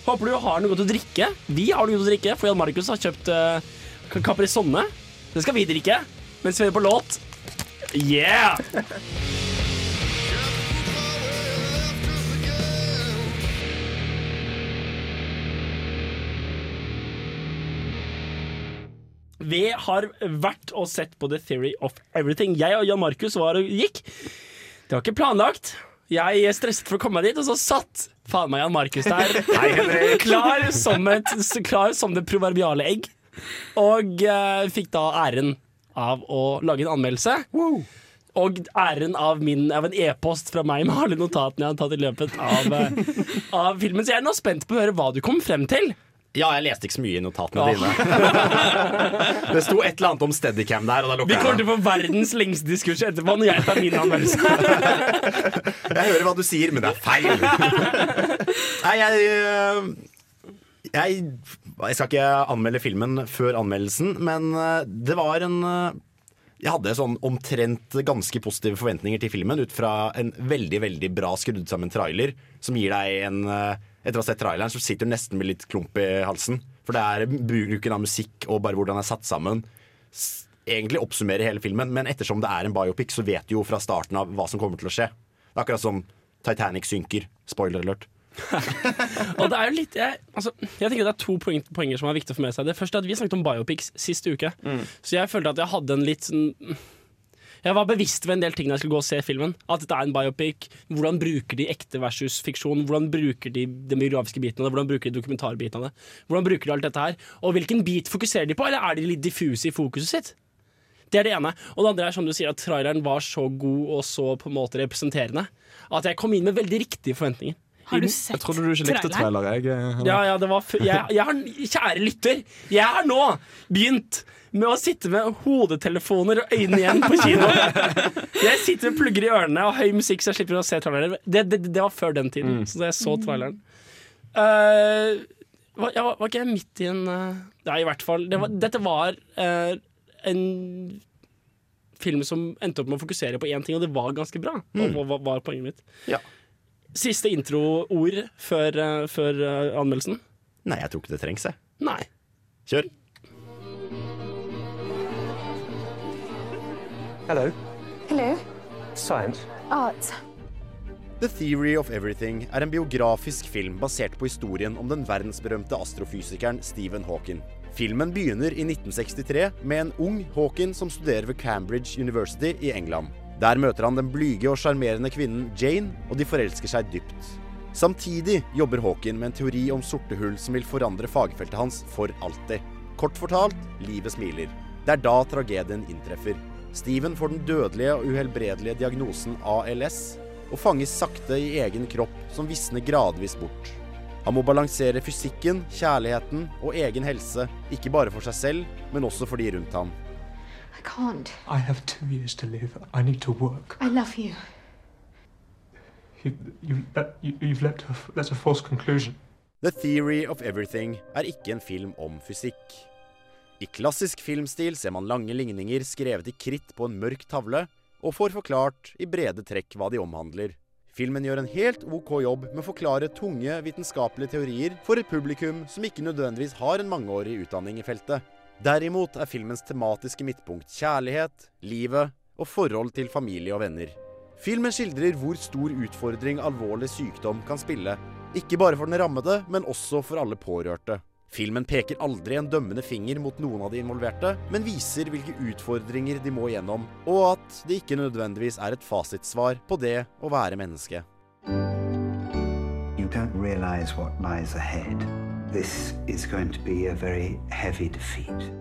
Håper du har noe godt å drikke. Vi har noe godt å drikke, for Jan Markus har kjøpt uh, Caprisonne. Det skal vi drikke mens vi hører på låt. Yeah! Vi har vært og sett på The Theory of Everything. Jeg og Jan Markus var og gikk. Det var ikke planlagt. Jeg stresset for å komme meg dit, og så satt faen meg Jan Markus der. klar, som et, klar som det proverbiale egg. Og uh, fikk da æren av å lage en anmeldelse. Og æren av, min, av en e-post fra meg med alle notatene jeg har tatt i løpet av, uh, av filmen. Så jeg er nå spent på å høre hva du kom frem til. Ja, jeg leste ikke så mye i notatene ja. dine. det sto et eller annet om Steadicam der, og da Vi kommer til å få verdens lengste diskurs etterpå når jeg tar min anmeldelse. Jeg hører hva du sier, men det er feil. Nei, jeg, øh, jeg Jeg skal ikke anmelde filmen før anmeldelsen, men øh, det var en øh, Jeg hadde sånn omtrent ganske positive forventninger til filmen ut fra en veldig veldig bra skrudd sammen trailer, som gir deg en eh, Etter å ha sett traileren, så sitter du nesten med litt klump i halsen. For det er bruken av musikk og bare hvordan det er satt sammen. Egentlig oppsummerer hele filmen, men ettersom det er en biopic, så vet du jo fra starten av hva som kommer til å skje. Det er akkurat som Titanic synker. Spoiler alert. Og det er jo litt Jeg, altså, jeg tenker det er to poeng, poenger som er viktig å få med seg. Det første er at Vi snakket om biopics sist uke, så jeg følte at jeg hadde en litt sånn jeg var bevisst ved en del ting da jeg skulle gå og se filmen. At dette er en biopic. Hvordan bruker de ekte versus fiksjon? Hvordan bruker de den biografiske biten av det? Hvordan bruker de dokumentarbiten av det? Hvordan bruker de alt dette her? Og hvilken bit fokuserer de på, eller er de litt diffuse i fokuset sitt? Det er det ene. Og det andre er som du sier at traileren var så god og så på en måte representerende at jeg kom inn med veldig riktige forventninger. Har du sett Jeg trodde du ikke likte traileren? trailer. Jeg, eh, ja, ja, det var f jeg, jeg har, Kjære lytter, jeg har nå begynt med å sitte med hodetelefoner og øynene igjen på kino. Jeg sitter med plugger i ørene og høy musikk, så jeg slipper å se traileren. Det, det, det var før den tiden, så jeg så traileren. Uh, var, ja, var, ikke jeg midt i en uh, Nei, i hvert fall. Det var, dette var uh, en film som endte opp med å fokusere på én ting, og det var ganske bra. Og var, var poenget mitt. Ja. Siste introord før, uh, før eh, anmeldelsen? Nei, jeg tror ikke det trengs, jeg. Nei. Kjør. Hello. Hello. Science. Art. The Theory of Everything er en biografisk film basert på historien om den verdensberømte astrofysikeren Stephen Hawking. Filmen begynner i 1963 med en ung Hawking som studerer ved Cambridge University i England. Der møter han den blyge og sjarmerende kvinnen Jane, og de forelsker seg dypt. Samtidig jobber Hawking med en teori om sorte hull som vil forandre fagfeltet hans for alltid. Kort fortalt livet smiler. Det er da tragedien inntreffer. Steven får den dødelige og uhelbredelige diagnosen ALS, og fanges sakte i egen kropp som visner gradvis bort. Han må balansere fysikken, kjærligheten og egen helse, ikke bare for seg selv, men også for de rundt ham. I can't. I have two years to live. I need to work. I love you. You, you, that, you, you've left a, that's a false conclusion. The Theory of Everything er ikke en film om fysikk. I klassisk filmstil ser man lange ligninger skrevet i kritt på en mørk tavle, og får forklart i brede trekk hva de omhandler. Filmen gjør en helt OK jobb med å forklare tunge vitenskapelige teorier for et publikum som ikke nødvendigvis har en mangeårig utdanning i feltet. Derimot er filmens tematiske midtpunkt kjærlighet, livet og forhold til familie og venner. Filmen skildrer hvor stor utfordring alvorlig sykdom kan spille, ikke bare for den rammede, men også for alle pårørte. Filmen peker aldri en dømmende finger mot noen av de involverte, men viser hvilke utfordringer de må gjennom, og at det ikke nødvendigvis er et fasitsvar på det å være menneske. You don't realize what lies ahead. This is going to be a very heavy defeat.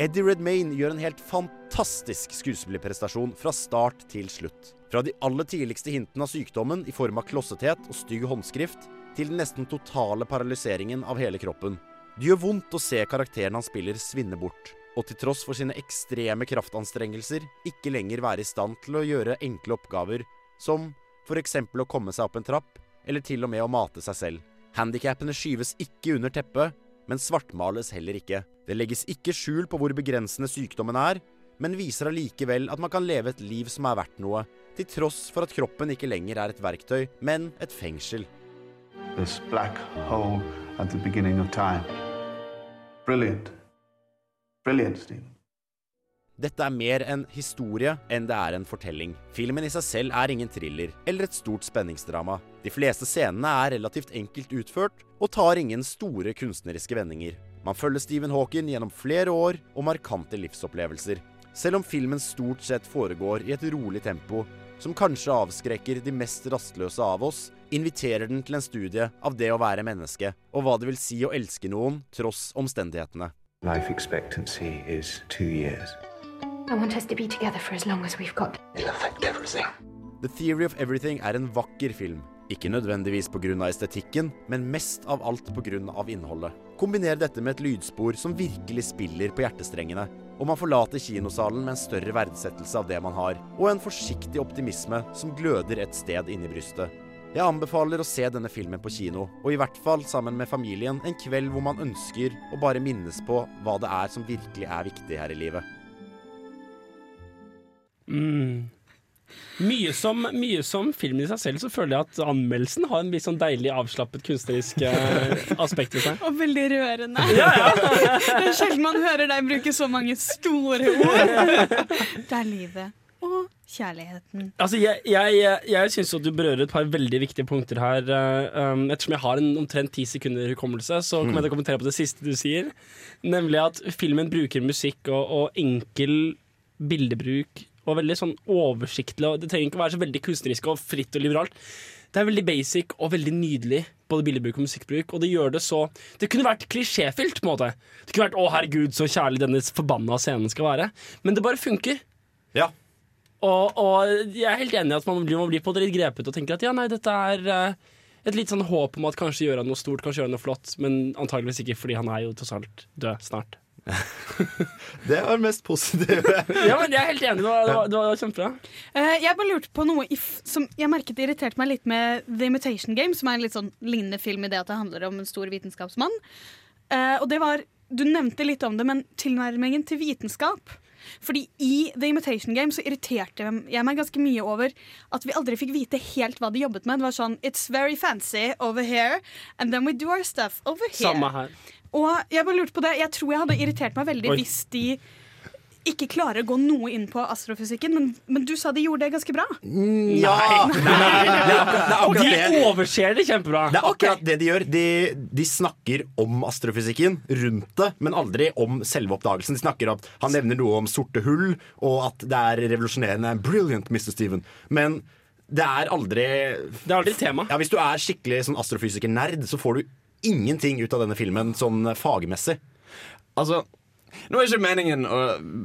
Eddie Redmayne gjør en helt fantastisk skuespillerprestasjon fra start til slutt. Fra de aller tidligste hintene av sykdommen i form av klossethet og stygg håndskrift, til den nesten totale paralyseringen av hele kroppen. Det gjør vondt å se karakteren han spiller svinne bort, og til tross for sine ekstreme kraftanstrengelser ikke lenger være i stand til å gjøre enkle oppgaver, som f.eks. å komme seg opp en trapp, eller til og med å mate seg selv. Handikappene skyves ikke under teppet, men svartmales heller ikke. Det legges ikke skjul på hvor begrensende sykdommen er, men viser allikevel at man kan leve et liv som er verdt noe, til tross for at kroppen ikke lenger er et verktøy, men et fengsel. This black hole at the beginning of time. Brilliant. Brilliant, Stephen. Dette er mer en historie enn det er en fortelling. Filmen i seg selv er ingen thriller eller et stort spenningsdrama. De fleste scenene er relativt enkelt utført og tar ingen store kunstneriske vendinger. Man følger Stephen Hawking gjennom flere år og markante livsopplevelser. Selv om filmen stort sett foregår i et rolig tempo, som kanskje avskrekker de mest rastløse av oss, inviterer den til en studie av det å være menneske, og hva det vil si å elske noen tross omstendighetene. Life expectancy is two years. I want us to be together for as long as we've got. It'll affect everything. The Theory of Everything er en vakker film. Ikke nødvendigvis pga. estetikken, men mest av alt pga. innholdet. Kombiner dette med et lydspor som virkelig spiller på hjertestrengene, og man forlater kinosalen med en større verdsettelse av det man har, og en forsiktig optimisme som gløder et sted inni brystet. Jeg anbefaler å se denne filmen på kino, og i hvert fall sammen med familien en kveld hvor man ønsker å bare minnes på hva det er som virkelig er viktig her i livet. Mm. Mye som, mye som filmen i seg selv, så føler jeg at anmeldelsen har en litt sånn deilig avslappet kunstnerisk eh, aspekt ved seg. Og veldig rørende. Ja, ja. Det er sjelden man hører deg bruke så mange store ord. Det er livet og kjærligheten. Altså, jeg jeg, jeg, jeg syns du berører et par veldig viktige punkter her. eh, um, ettersom jeg har en omtrent ti sekunder hukommelse, så kommer jeg til å kommentere på det siste du sier. Nemlig at filmen bruker musikk og, og enkel bildebruk og veldig sånn oversiktlig. Og det trenger ikke å være så veldig kunstnerisk og fritt og liberalt. Det er veldig basic og veldig nydelig, både bildebruk og musikkbruk. Og det gjør det så Det kunne vært klisjéfylt, på en måte. Det kunne vært 'Å, herregud, så kjærlig denne forbanna scenen skal være'. Men det bare funker. Ja. Og, og jeg er helt enig i at man blir, man blir på det litt grepet og tenker at ja, nei, dette er eh, et litt sånn håp om at kanskje gjør han noe stort, kanskje gjør han noe flott, men antageligvis ikke, fordi han er jo tross alt død snart. Det var det mest positive. Ja, men jeg er helt enig. Det var, det var, det var kjempebra. Uh, jeg bare lurte på noe if, som jeg merket irriterte meg litt med The Imitation Game, som er en litt sånn lignende film i det at det handler om en stor vitenskapsmann. Uh, og det var, Du nevnte litt om det, men tilnærmingen til vitenskap. Fordi i The Imitation Game så irriterte jeg meg ganske mye over at vi aldri fikk vite helt hva de jobbet med. Det var sånn It's very fancy over here, and then we do our stuff over here. Samme her. Og jeg bare lurte på det Jeg tror jeg hadde irritert meg veldig Oi. hvis de ikke klarer å gå noe inn på astrofysikken, men, men du sa de gjorde det ganske bra. Ja! Nei. Nei. er Og de overser det kjempebra. Det er akkurat det de gjør. De, de snakker om astrofysikken rundt det, men aldri om selve oppdagelsen. De snakker om, Han nevner noe om sorte hull, og at det er revolusjonerende. Brilliant, Mr. Steven. Men det er aldri Det er aldri tema. Ja, Hvis du er skikkelig sånn astrofysiker-nerd, så får du ingenting ut av denne filmen sånn fagmessig. Altså, nå er ikke meningen å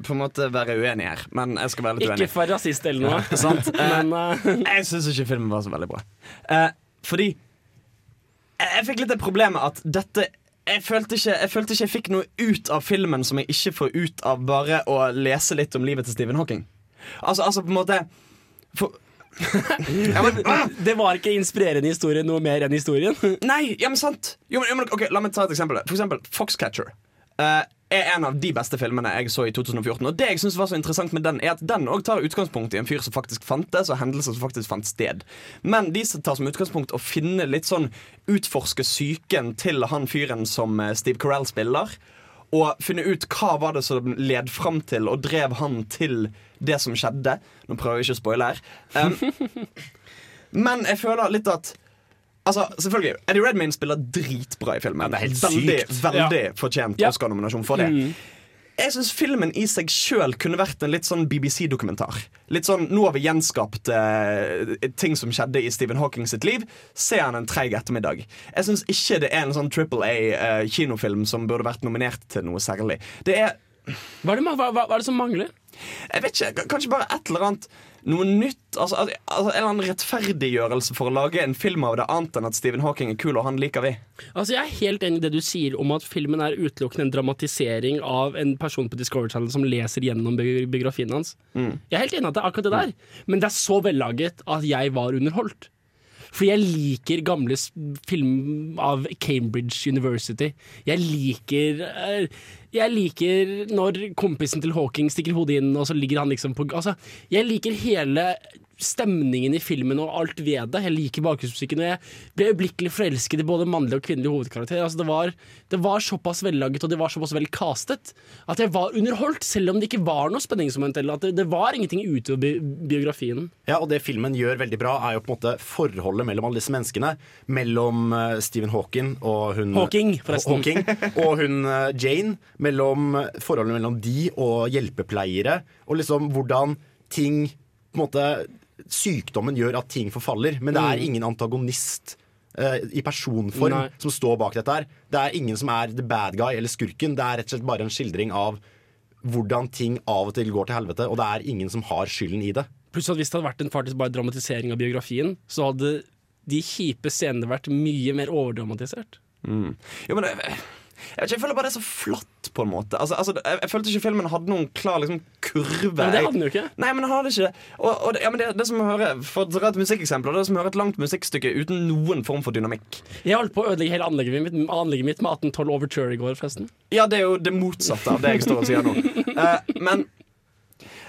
på en måte være uenig her, men jeg skal være litt Ikke uenig. for rasist eller noe. Ja, sant? Men uh... Jeg syns ikke filmen var så veldig bra. Eh, fordi jeg, jeg fikk litt det problemet at dette jeg følte, ikke, jeg følte ikke jeg fikk noe ut av filmen som jeg ikke får ut av bare å lese litt om livet til Stephen Hawking. Altså, altså på en måte for, ja, men, ah! det var ikke inspirerende historie noe mer enn historien. Nei, ja, men sant jo, men, okay, ok, La meg ta et eksempel For eksempel Foxcatcher Uh, Er en av de beste filmene jeg så i 2014 Og det jeg synes var så interessant med den Er at den også tar utgangspunkt i en fyr som faktisk fantes Og hendelser som faktisk fant sted Men de tar som utgangspunkt å finne litt sånn Utforske syken til han fyren som eh, Steve Carell spiller og finne ut hva var det som led fram til og drev han til det som skjedde. Nå prøver jeg ikke å spoile her. Um, men jeg føler litt at Altså, selvfølgelig, Eddie Redmayne spiller dritbra i filmen. Ja, det er helt veldig, sykt. veldig fortjent Oscar-nominasjon for det. Mm. Jeg syns filmen i seg sjøl kunne vært en litt sånn BBC-dokumentar. Litt sånn, Nå har vi gjenskapt eh, ting som skjedde i Stephen Hawking sitt liv. Se han en treig ettermiddag. Jeg syns ikke det er en sånn Triple A-kinofilm som burde vært nominert til noe særlig. Det er Hva er det, hva, hva, hva er det som mangler? jeg vet ikke, Kanskje bare et eller annet noe nytt. Altså, altså En eller annen rettferdiggjørelse for å lage en film av det, annet enn at Stephen Hawking er kul, og han liker vi. Altså, Jeg er helt enig i det du sier om at filmen er utelukkende en dramatisering av en person på Discovery Channel som leser gjennom bi- biografien hans. Jeg er helt enig i at det er akkurat det der, men det er så vellaget at jeg var underholdt. Fordi jeg liker gamle film av Cambridge University. Jeg liker eh, Jeg liker når kompisen til Hawking stikker hodet inn, og så ligger han liksom på Altså, jeg liker hele stemningen i filmen og alt ved det. Jeg liker bakgrunnsmusikken, og jeg ble øyeblikkelig forelsket i både mannlig og kvinnelig hovedkarakter. Altså, det, var, det var såpass vellaget og det var såpass vel castet at jeg var underholdt, selv om det ikke var noe spenningsmoment. Eller at det, det var ingenting utover bi biografien. Ja, og det filmen gjør veldig bra, er jo på en måte forholdet mellom alle disse menneskene. Mellom eh, Stephen Hawking og hun Hawking, forresten. Hawking, og hun eh, Jane. Mellom forholdet mellom de og hjelpepleiere. Og liksom hvordan ting på en måte Sykdommen gjør at ting forfaller, men det er Mm. ingen antagonist eh, i personform Nei. som står bak dette her. Det er ingen som er the bad guy eller skurken. Det er rett og slett bare en skildring av hvordan ting av og til går til helvete, og det er ingen som har skylden i det. Pluss at hvis det hadde vært en faktisk bare dramatisering av biografien, så hadde de kjipe scenene vært mye mer overdramatisert. Jo, men jeg, jeg, jeg føler bare det er så flatt, på en måte. Altså, altså, jeg, jeg følte ikke filmen hadde noen klar liksom, kurve. Men det hadde den jo ikke. Nei, men den ikke det. Og, og det, ja, men det, det som hører, For å dra et musikkeksempel Det som å høre et langt musikkstykke uten noen form for dynamikk. Jeg holdt på å ødelegge hele anlegget mitt, anlegget mitt med 1812 Overture i går, forresten. Ja, det er jo det motsatte av det jeg står og sier nå. uh, men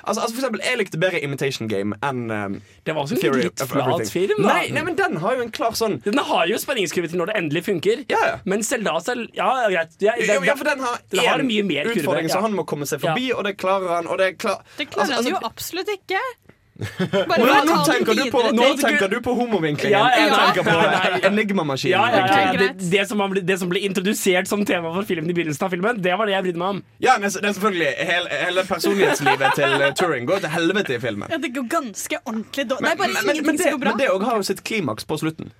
Altså, altså for eksempel, Jeg likte bedre Imitation Game enn um, Det var også en Theory litt flat film, da. Nei, nei, men den har jo en klar sånn Den har jo spenningskurve til når det endelig funker. Ja, ja. Men Selda selv Ja, greit. Ja, den, ja, for den har den har én mye mer kurve. utfordring ja. som han må komme seg forbi, og det klarer han. Og det, klar... Det klarer Altså, han jo altså, absolutt ikke. Bare ja, nå tenker du på, nå tenker du på homovinklingen. Ja, ja, Jeg tenker på enigmamaskinen. Ja, ja, ja, det, det, som ble, det som ble introdusert som tema for filmen i begynnelsen av filmen, det var det jeg brydde meg om. Ja, men det er selvfølgelig Hele, hele personlighetslivet til eh, Turing går til helvete i filmen. Ja, det går ganske ordentlig dårlig. Det men, men, men, det, men det òg har jo sitt klimaks på slutten.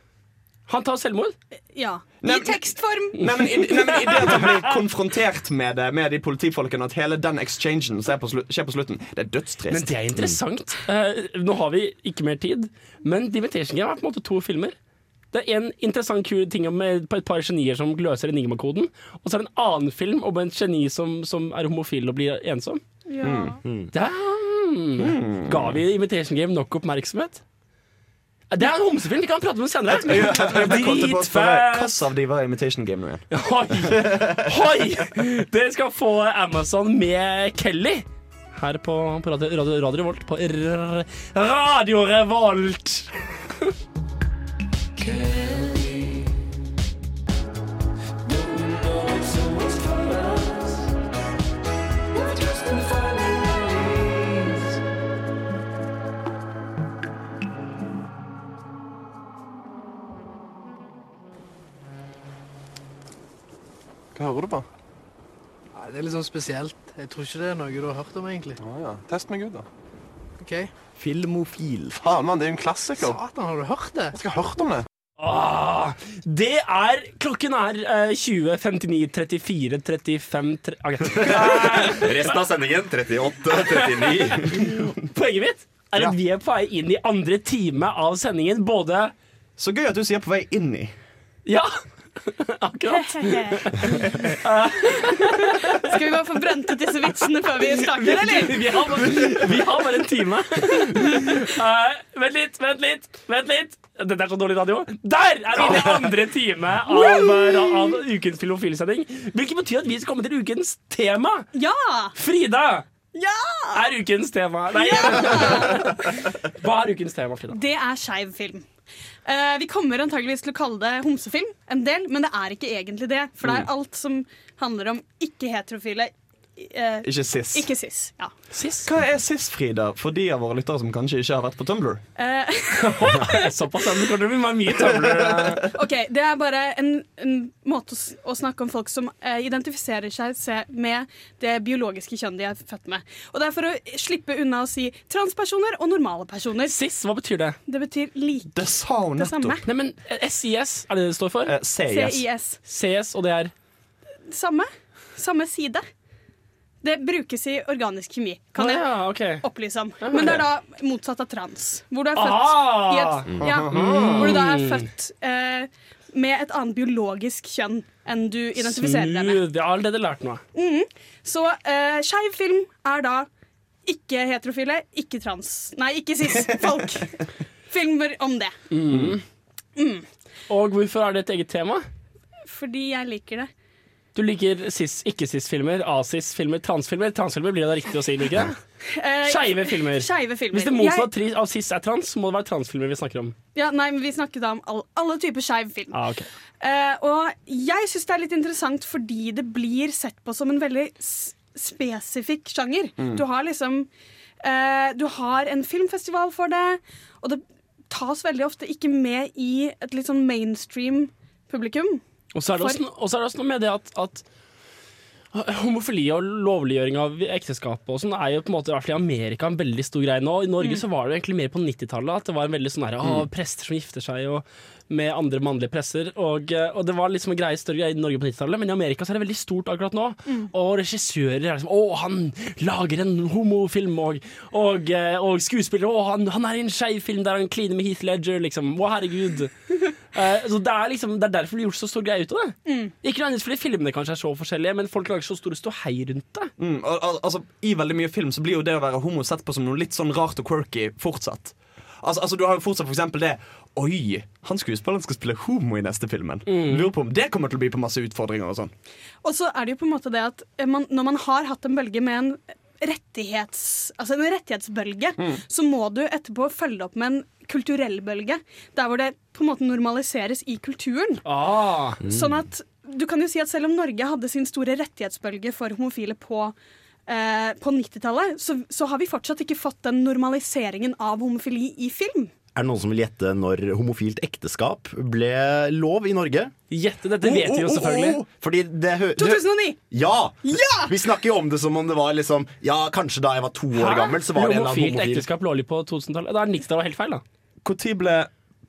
Han tar selvmord. Ja. Nei, I tekstform. Nei, men, i, nei, men i det at han blir konfrontert med det Med de politifolkene, at hele den exchangen skjer på, slu, skjer på slutten, det er dødstrist. Men det er interessant. Uh, nå har vi ikke mer tid, men The Game er på en måte to filmer. Det er en interessant kul ting om et par- genier som løser enigmakoden, og så er det en annen film om en geni som, som er homofil og blir ensom. Ja. Mm. Damn! mm. Ga vi Imitation Game nok oppmerksomhet? Det er en homsefilm, vi kan prate om det senere. Dritfett! Av de var Imitation Game nå igjen? Hoi! Hoi! Dere skal få Amazon med Kelly. Her på, på radio, radio, radio Revolt. På r Radio Revolt! Hva hører du på? Nei, det er litt sånn spesielt. Jeg tror ikke det er noe du har hørt om, egentlig. Å ja. Test meg ut, da. Ok. Filmofil. Faen, mann, det er jo en klassiker. Satan, har du hørt det? Jeg skal ha hørt om det. Ah, det er Klokken er eh, 20, 59, 34, 35 tre, ok. Resten av sendingen 38, 39. Poenget mitt er Ja. vi er på vei inn i andre time av sendingen. Både Så gøy at du sier 'på vei inn i'. Ja, akkurat. Skal vi bare få brent ut disse vitsene før vi starter, eller? Vi har bare, vi har bare en time. Uh, vent litt, vent litt, vent litt. Dette er så dårlig radio. Der er vi inne i andre time av, av ukens filmofilsending. Hvilket betyr at vi skal komme til ukens tema. Ja! Frida Ja! er ukens tema. Nei. Hva er ukens tema, Frida? Det er skeiv film. Eh, vi kommer antageligvis til å kalle det homsefilm, en del, men det er ikke egentlig det. For det er alt som handler om ikke-heterofile. Eh, Ikke cis. Ikke sis, ja. Hva er cis, Frida, for de av våre lyttere som kanskje ikke har vært på Tumblr? Eh, Såpass ja, kan det bli mye Tumblr. ok, Det er bare en, en måte å, å snakke om folk som eh, identifiserer seg se, med det biologiske kjønn de er født med. Og Det er for å slippe unna å si transpersoner og normale personer. Cis, hva betyr det? Det betyr like. Det sa hun nettopp. Nei, men eh, SIS, er det det det står for? Eh, CIS. CIS. CS, og det er Samme. Samme side. Det brukes i organisk kjemi, kan jeg ja, okay. opplyse om. Men det er da motsatt av trans. Hvor du er født, Ah! et, ja, hvor du da er født eh, med et annet biologisk kjønn enn du identifiserer deg med. Jeg har allerede lært noe. Mm. Så eh, skeiv film er da ikke heterofile, ikke trans Nei, ikke cis-folk. Filmer om det. Og hvorfor er det et eget tema? Fordi jeg liker det. Du liker cis, ikke-cis-filmer, asis-filmer, transfilmer. Transfilmer blir det da riktig å si, blir ikke det? Eh, Skeive filmer. Skeive filmer. Hvis det motsatte av cis er trans, så må det være transfilmer vi snakker om. Ja, nei, men Vi snakket da om all, alle typer skeiv film. Ah, ok. uh, og jeg syns det er litt interessant fordi det blir sett på som en veldig spesifikk sjanger. Mm. Du har liksom uh, Du har en filmfestival for det, og det tas veldig ofte ikke med i et litt sånn mainstream publikum. Og så er det også, og så er det også noe med det at, at Homofili og lovliggjøring av ekteskap og sånn er jo på en måte i hvert fall i Amerika en veldig stor greie nå. I Norge Mm. så var det egentlig mer på 90-tallet at det var en veldig sånn her, å, prester som gifter seg og med andre mannlige presser. Og, eh, og det var liksom en greie, større greie i Norge på 90-tallet, men i Amerika så er det veldig stort akkurat nå. Mm. Og regissører er liksom Å, han lager en homofilm, og, og, eh, og skuespillere Å, han, han er i en skeiv film der han kliner med Heath Ledger, liksom. Å, herregud. Eh, så det er liksom Det er derfor det blir gjort så stor greie ut av det. Mm. Ikke nødvendigvis fordi filmene kanskje er så forskjellige, men folk lager så store ståhei rundt det. Mm, al al altså, I veldig mye film så blir jo det å være homo sett på som noe litt sånn rart og quirky fortsatt. Altså, altså Du har jo fortsatt for eksempel det Oi, han skuespilleren skal spille homo i neste filmen. Lurer på om det kommer til å by på masse utfordringer og sånn. Og så er det jo på en måte det at eh, man, når man har hatt en bølge med en rettighets, altså en rettighetsbølge, Mm. så må du etterpå følge opp med en kulturell bølge. Der hvor det på en måte normaliseres i kulturen. Ah. Sånn at du kan jo si at selv om Norge hadde sin store rettighetsbølge for homofile på eh, på 90-tallet, så, så har vi fortsatt ikke fått den normaliseringen av homofili i film. Er det noen som vil gjette når homofilt ekteskap ble lov i Norge? Gjette, dette vet vi jo selvfølgelig. Fordi det hø... 2009! Ja! Ja! Vi snakker jo om det som om det var liksom Ja, kanskje da jeg var to år gammel, så var det en av Homofilt homofil ekteskap lå på 2000-tallet. Da er 90-tallet helt feil, da. Når ble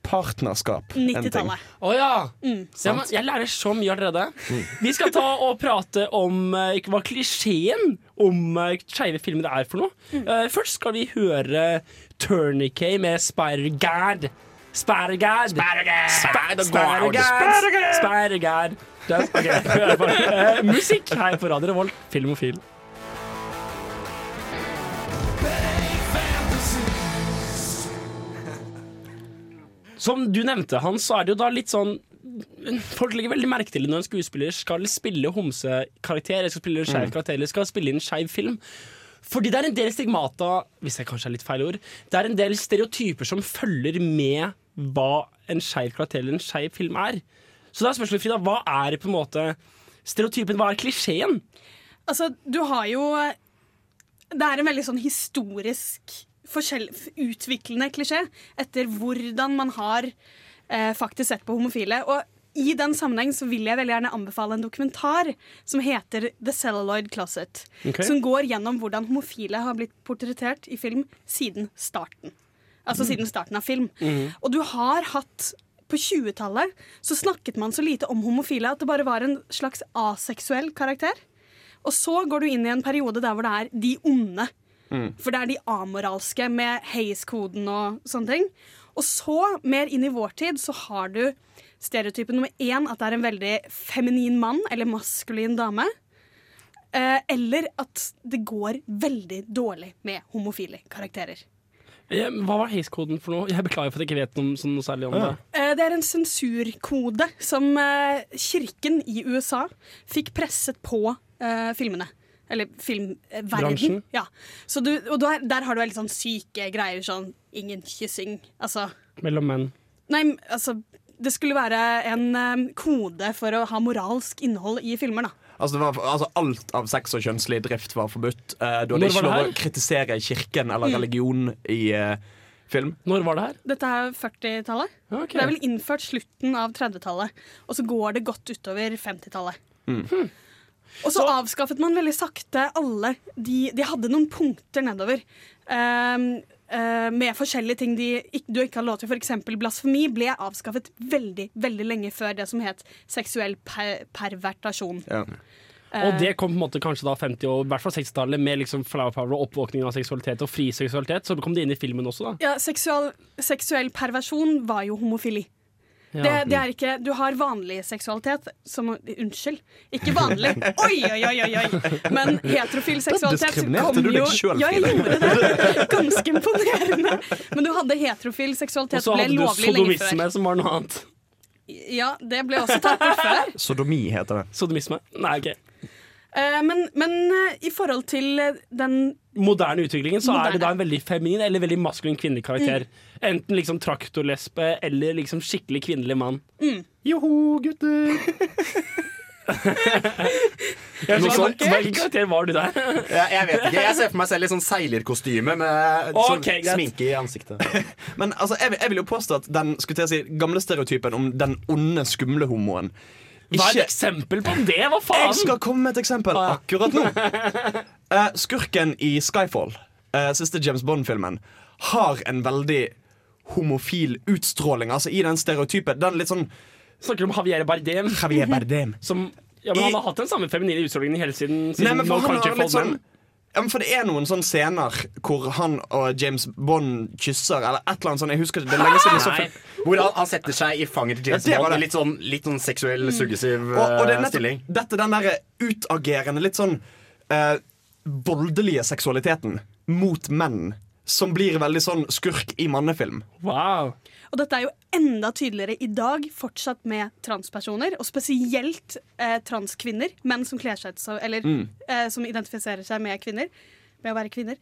partnerskap en ting? 90-tallet. Å ja. Mm. ja jeg, jeg lærer så mye allerede. Vi skal ta og prate om eh, hva klisjeen om uh, skeive filmer er for noe. Eh, først skal vi høre Tourniquet med Spider-Gad. Er- hør på. Eh, Musikk her på Radio Revolt, Filmofil. Som du nevnte, Hans, så er det jo da litt sånn Folk legger veldig merke til det når en skuespiller skal spille homsekarakter skal spille skeiv Mm. karakter eller skal spille inn skeiv film. Fordi det er en del stigmata, hvis det kanskje er litt feil ord, det er en del stereotyper som følger med hva en skeiv karakter eller en skeiv film er. Så da er spørsmålet, Frida, hva er på en måte stereotypen? Hva er klisjeen? Altså, du har jo Det er en veldig sånn historisk utviklende klisjé etter hvordan man har eh, faktisk sett på homofile. Og i den sammenheng så vil jeg veldig gjerne anbefale en dokumentar som heter The Celluloid Closet. Okay. Som går gjennom hvordan homofile har blitt portrettert i film siden starten. Altså Mm. siden starten av film. Mm. Og du har hatt På 20-tallet så snakket man så lite om homofile at det bare var en slags aseksuell karakter. Og så går du inn i en periode der hvor det er de onde. For det er de amoralske med Hays-koden og sånne ting. Og så, mer inn i vår tid, så har du stereotypen nummer én at det er en veldig feminin mann eller maskulin dame. Eh, eller at det går veldig dårlig med homofile karakterer. Hva var Hays-koden for noe? Jeg beklager for at jeg ikke vet noe, sånn noe særlig om det. Eh, Det er en sensurkode som eh, kirken i USA fikk presset på eh, filmene. Eller filmverden. Ja. Du, og der, der har du veldig sånn syke greier, sånn ingen kyssing. Altså Mellom menn. Nei, altså Det skulle være en kode for å ha moralsk innhold i filmer, da. Altså, det var, altså Alt av sex og kjønnslig drift var forbudt. Uh, du Når hadde ikke var det lov å kritisere kirken eller Mm. religion i uh, film. Når var det her? Dette er 40-tallet. Okay. Det er vel innført slutten av 30-tallet. Og så går det godt utover 50-tallet. Mm. Og så avskaffet man veldig sakte alle De, de hadde noen punkter nedover. ehm, eh, med forskjellige ting de, du ikke har lov til. Eksempel blasfemi ble avskaffet veldig veldig lenge før det som het seksuell per pervertasjon. Eh, Og det kom på en måte kanskje da 50- og i hvert fall 60-tallet med liksom flower power og oppvåkning av seksualitet og fri seksualitet. Så kom det inn i filmen også, da. Ja, seksual, seksuell perversjon var jo homofili. Ja. Det, det er ikke, Du har vanlig seksualitet som Unnskyld, ikke vanlig. Oi, oi, oi! oi. Men heterofil seksualitet diskriminerte du deg jo selv, Ja, jeg gjorde det. Ganske imponerende. Men du hadde heterofil seksualitet Og så hadde du sodomisme, som var noe annet. Ja, det ble også tatt opp før. Sodomi heter det. Sodomisme? Nei, ok. Eh, men, men eh, i forhold til eh, den moderne utviklingen så er det da en veldig feminin eller veldig maskulin kvinnelig karakter. Enten liksom traktorlesbe eller liksom skikkelig kvinnelig mann. Mm. Joho, gutter! Jeg Noe sånt. Hvilken karakter var du der? Jeg, jeg vet ikke. Jeg ser for meg selv i sånn seilerkostyme med sånn sminke i ansiktet. Men altså, jeg, vil- jeg vil jo påstå at den skulle til å si, gamle stereotypen om den onde, skumle homoen Hva er et eksempel på det? Hva faen? Jeg skal komme med et eksempel akkurat nå. Uh, skurken i Skyfall, uh, siste James Bond-filmen, har en veldig homofil utstråling. Altså i den stereotypen. Den litt sånn Snakker om Javier Bardem? Javier Bardem. Som, ja, men Han har hatt den samme feminine utstrålingen hele tiden. siden Nei, men for, No han har litt sånn. Ja, men for det er noen sånne scener hvor han og James Bond kysser, eller et eller annet sånt. Jeg husker ikke, det er lenge siden så Nei. Hvor han, han setter seg i fanget til James Ja, Bond. Litt sånn, litt sånn seksuell, suggesiv Og, og det er eh, nettopp stilling. dette den derre utagerende, litt sånn eh, voldelige seksualiteten mot menn. Som blir veldig sånn skurk i mannefilm. Wow. Og dette er jo enda tydeligere i dag, fortsatt med transpersoner, og spesielt eh, transkvinner, menn som kler seg så, eller Mm. eh, som identifiserer seg med kvinner. med å være kvinner.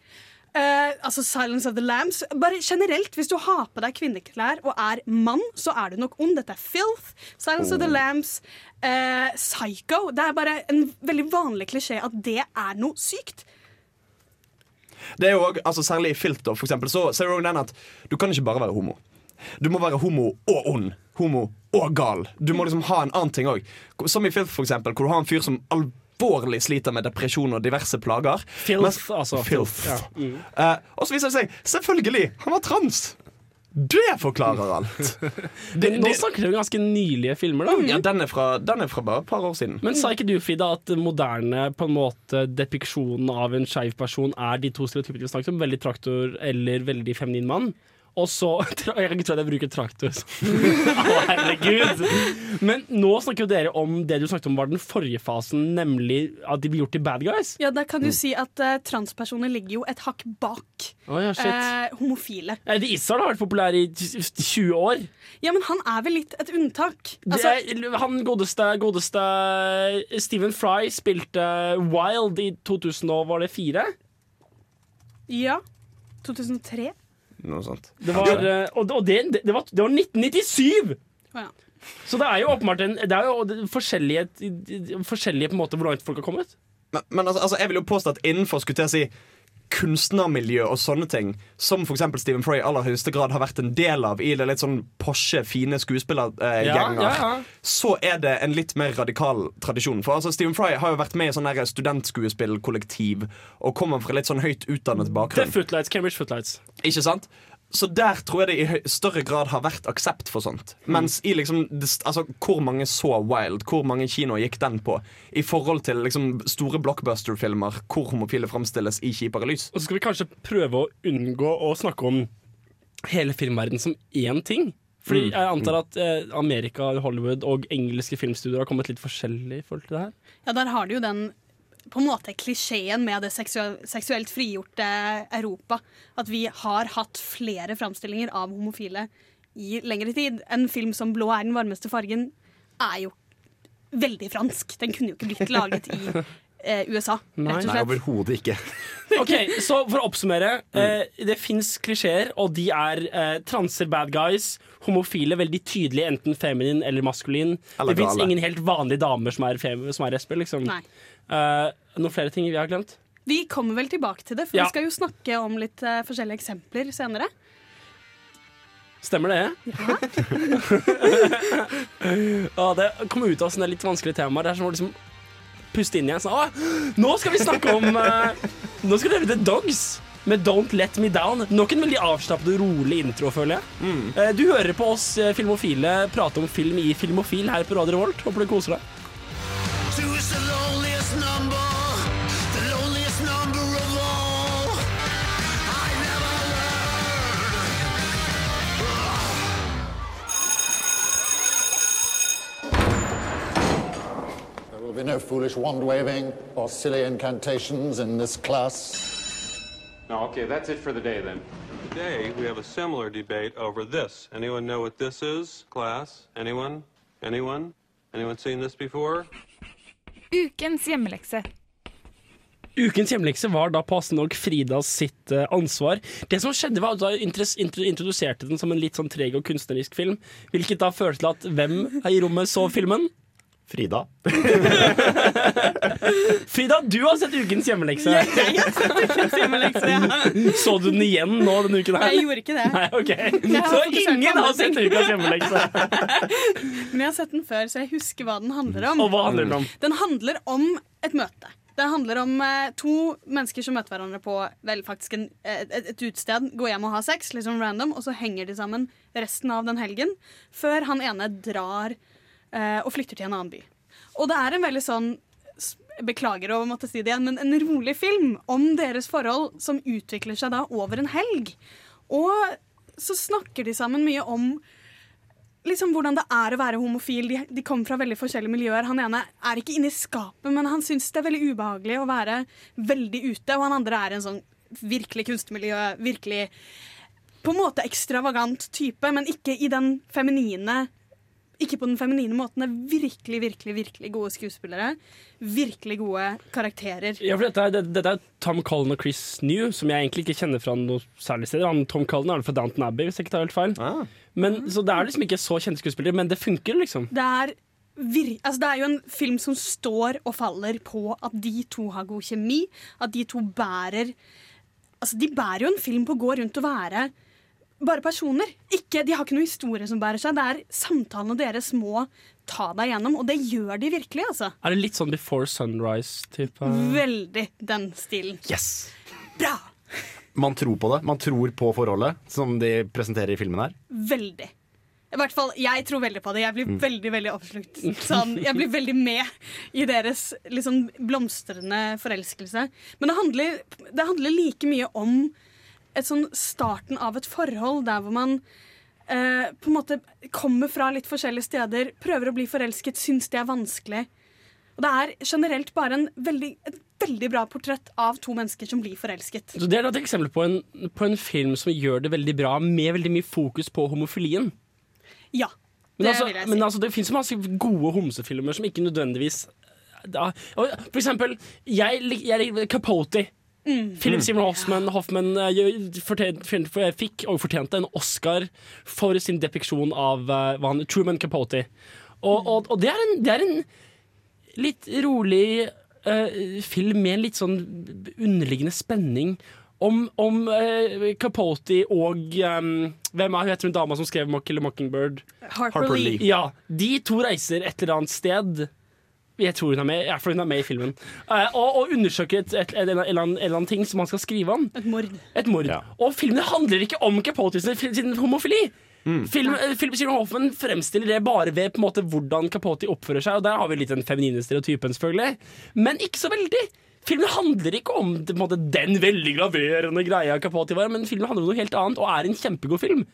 Eh, altså Silence of the Lambs. Bare generelt, hvis du har på deg kvinneklær og er mann, så er du nok ond. Dette er filth. Silence of the Oh. Lambs. eh, psycho. Det er bare en veldig vanlig klisjé at det er noe sykt. Det er jo også, altså Særlig i filter, for eksempel, så ser du den at du kan ikke bare være homo. Du må være homo og ond. Homo og gal. Du må liksom ha en annen ting òg. Som i Filth, for eksempel, hvor du har en fyr som alvorlig sliter med depresjon og diverse plager. Filth, Mens- altså. Filth. Ja. Mm. Uh, og så viser det seg selvfølgelig, han var trans! Det forklarer alt. Det- Nå snakker vi om ganske nylige filmer, da. Ja, den er, fra, den er fra bare et par år siden. Men sa ikke du, Frida, at moderne på en måte depiksjonen av en skeiv person er de to stereotypene vi snakket om? Veldig traktor eller veldig feminin mann? Og så Jeg kan ikke tro at jeg bruker traktor. Å, herregud! Men nå snakker jo dere om det du snakket om var den forrige fasen, nemlig at de blir gjort til bad guys. Ja, Da kan du si at eh, transpersoner ligger jo et hakk bak Å, ja, shit. eh, homofile. Eddie Izzard har vært populær i 20 år. Ja, men han er vel litt et unntak. Det, Altså, han godeste, godeste Stephen Fry spilte Wild i 2000 og var det fire? ja. 2003. Noe sånt. Det var, eh, og, det, det, det, var, det var 1997! Ja. Så det er jo åpenbart en, Det er jo forskjellige, forskjellige på en måte hvor langt folk har kommet. Men, men altså, altså, jeg vil jo påstå at innenfor skulle jeg si kunstnermiljø og sånne ting, som f.eks. Stephen Fry i aller høyeste grad har vært en del av i det litt sånn Porsche, fine skuespillergjenger, Ja, ja, ja. så er det en litt mer radikal tradisjon. For altså, Stephen Fry har jo vært med i sånn studentskuespillkollektiv og kommer fra litt sånn høyt utdannet bakgrunn. Det er Footlights, Cambridge Footlights. Ikke sant? Så der tror jeg det i større grad har vært aksept for sånt. Mens i liksom Altså, hvor mange så Wild? Hvor mange kinoer gikk den på? I forhold til liksom store blockbuster-filmer hvor homofile framstilles i kjipere lys. Og så skal vi kanskje prøve å unngå å snakke om hele filmverdenen som én ting. Fordi Mm. jeg antar at eh, Amerika, Hollywood og engelske filmstudier har kommet litt forskjellig i forhold til det her. Ja, der har du jo den på en måte klisjeen med det seksuelt frigjorte Europa. At vi har hatt flere framstillinger av homofile i lengre tid. En film som 'Blå er den varmeste fargen' er jo veldig fransk. Den kunne jo ikke blitt laget i eh, USA, Nei. rett og Nei, overhodet ikke. Ok, Så for å oppsummere. Eh, det fins klisjeer, og de er eh, transer bad guys. Homofile veldig tydelige, enten feminin eller maskulin. Eller det fins ingen helt vanlige damer som er, fem, som er SP. Liksom. Nei. Eh, noen flere ting vi har glemt? Vi kommer vel tilbake til det, for Ja. vi skal jo snakke om litt uh, forskjellige eksempler senere. Stemmer det? ja, det kom ut av sånne litt vanskelige temaer. Det er som å liksom puste inn igjen. Sånn, «Å, nå skal vi snakke om uh, Nå skal dere The Dogs med Don't Let Me Down. Nok en veldig avslappet og rolig intro, føler jeg. Eh, du hører på oss filmofile prate om film i Filmofil her på Radio Revolt. Håper du koser deg. Be no foolish wand waving or silly incantations in this class. No, okay, that's it for the day then. Today, we have a similar debate over this. Anyone know what this is, class? Anyone? Anyone? Anyone seen this before? Ukens hjemmelekse. Ukens hjemmelekse var da passende nok Fridas sitt eh, ansvar. Det som skjedde var at Da introduserte den som en litt sånn treg og kunstnerisk film, hvilket da førte til at hvem i rommet så filmen? Frida. Frida, du har sett Ukens hjemmelekse. Jeg, har sett ukens hjemmelekse, ja. Så du den igjen nå denne uken her? Jeg gjorde ikke det. Nei, okay. Så ingen har sett ukens hjemmelekse? Men jeg har sett den før, så jeg husker hva den handler om. Og hva handler den om? Den handler om et møte. Det handler om eh, to mennesker som møter hverandre på vel, faktisk en, eh, et, et utested. Går hjem og har sex, sånn random, og så henger de sammen resten av den helgen. Før han ene drar eh, og flytter til en annen by. Og det er en veldig sånn Beklager å måtte si det igjen, men en rolig film om deres forhold som utvikler seg da over en helg. Og så snakker de sammen mye om liksom hvordan det er å være homofil. De, de kommer fra veldig forskjellige miljøer. Han ene er ikke inne i skapet, men han syns det er veldig ubehagelig å være veldig ute. Og han andre er en sånn virkelig kunstmiljø, virkelig på en måte ekstravagant type, men ikke i den feminine ikke på den feminine måten. Det er virkelig, virkelig virkelig gode skuespillere. Virkelig gode karakterer. Ja, for dette, er- det- dette er Tom Cullen og Chris New, som jeg egentlig ikke kjenner fra noe særlig sted. Han, Tom Cullen er det fra Downton Abbey, hvis jeg ikke tar helt feil. Men, så det er liksom ikke så kjente skuespillere, men det funker, liksom. Det er, vir altså, det er jo en film som står og faller på at de to har god kjemi. At de to bærer Altså, de bærer jo en film på å gå rundt og være bare personer. Ikke, de har ikke noe historie som bærer seg. Det er samtalene deres må ta deg gjennom, og det gjør de virkelig, altså. Er det litt sånn Before Sunrise-type? Veldig den stilen. Yes! Bra! Man tror på det. Man tror på forholdet som de presenterer i filmen her. Veldig. I hvert fall, Jeg tror veldig på det. Jeg blir Mm. veldig veldig oppslukt. Sånn, jeg blir veldig med i deres liksom, blomstrende forelskelse. Men det handler, det handler like mye om et sånn starten av et forhold der hvor man eh, på en måte kommer fra litt forskjellige steder, prøver å bli forelsket, syns det er vanskelig. Og det er generelt bare en veldig, et veldig bra portrett av to mennesker som blir forelsket. Så Det er et eksempel på en, på en film som gjør det veldig bra, med veldig mye fokus på homofilien. Ja, Men, det altså, vil jeg si. men altså, det fins masse gode homsefilmer som ikke nødvendigvis da, For eksempel, jeg jeg Capote. Mm. Philip Mm. Seymour Hoffman, Hoffman eh, fortjent, fikk og fortjente en Oscar for sin depiksjon av eh, han, Truman Capote. Og, og, og det, er en, det er en litt rolig uh, film med en litt sånn underliggende spenning. Om, om uh, Capote og um, Hvem er hun heter hun dama som skrev Mock Mockingbird? Harper Harper Lee. Lee. Ja, De to reiser et eller annet sted. Jeg tror hun er med, i hvert hun er med i filmen. Uh, og, og undersøker et, et, en, eller annen, en eller annen ting som han skal skrive om. Et mord. Et mord. Og filmen handler ikke om Capote sin, homofili. Film, eh, Philip Seymour Hoffman fremstiller det bare ved på en måte hvordan Capote oppfører seg. Og Der har vi litt den feminine stereotypen, selvfølgelig. Men ikke så veldig. Filmen handler ikke om på en måte, den veldig graverende greia Capote var, men filmen handler om noe helt annet og er en kjempegod film.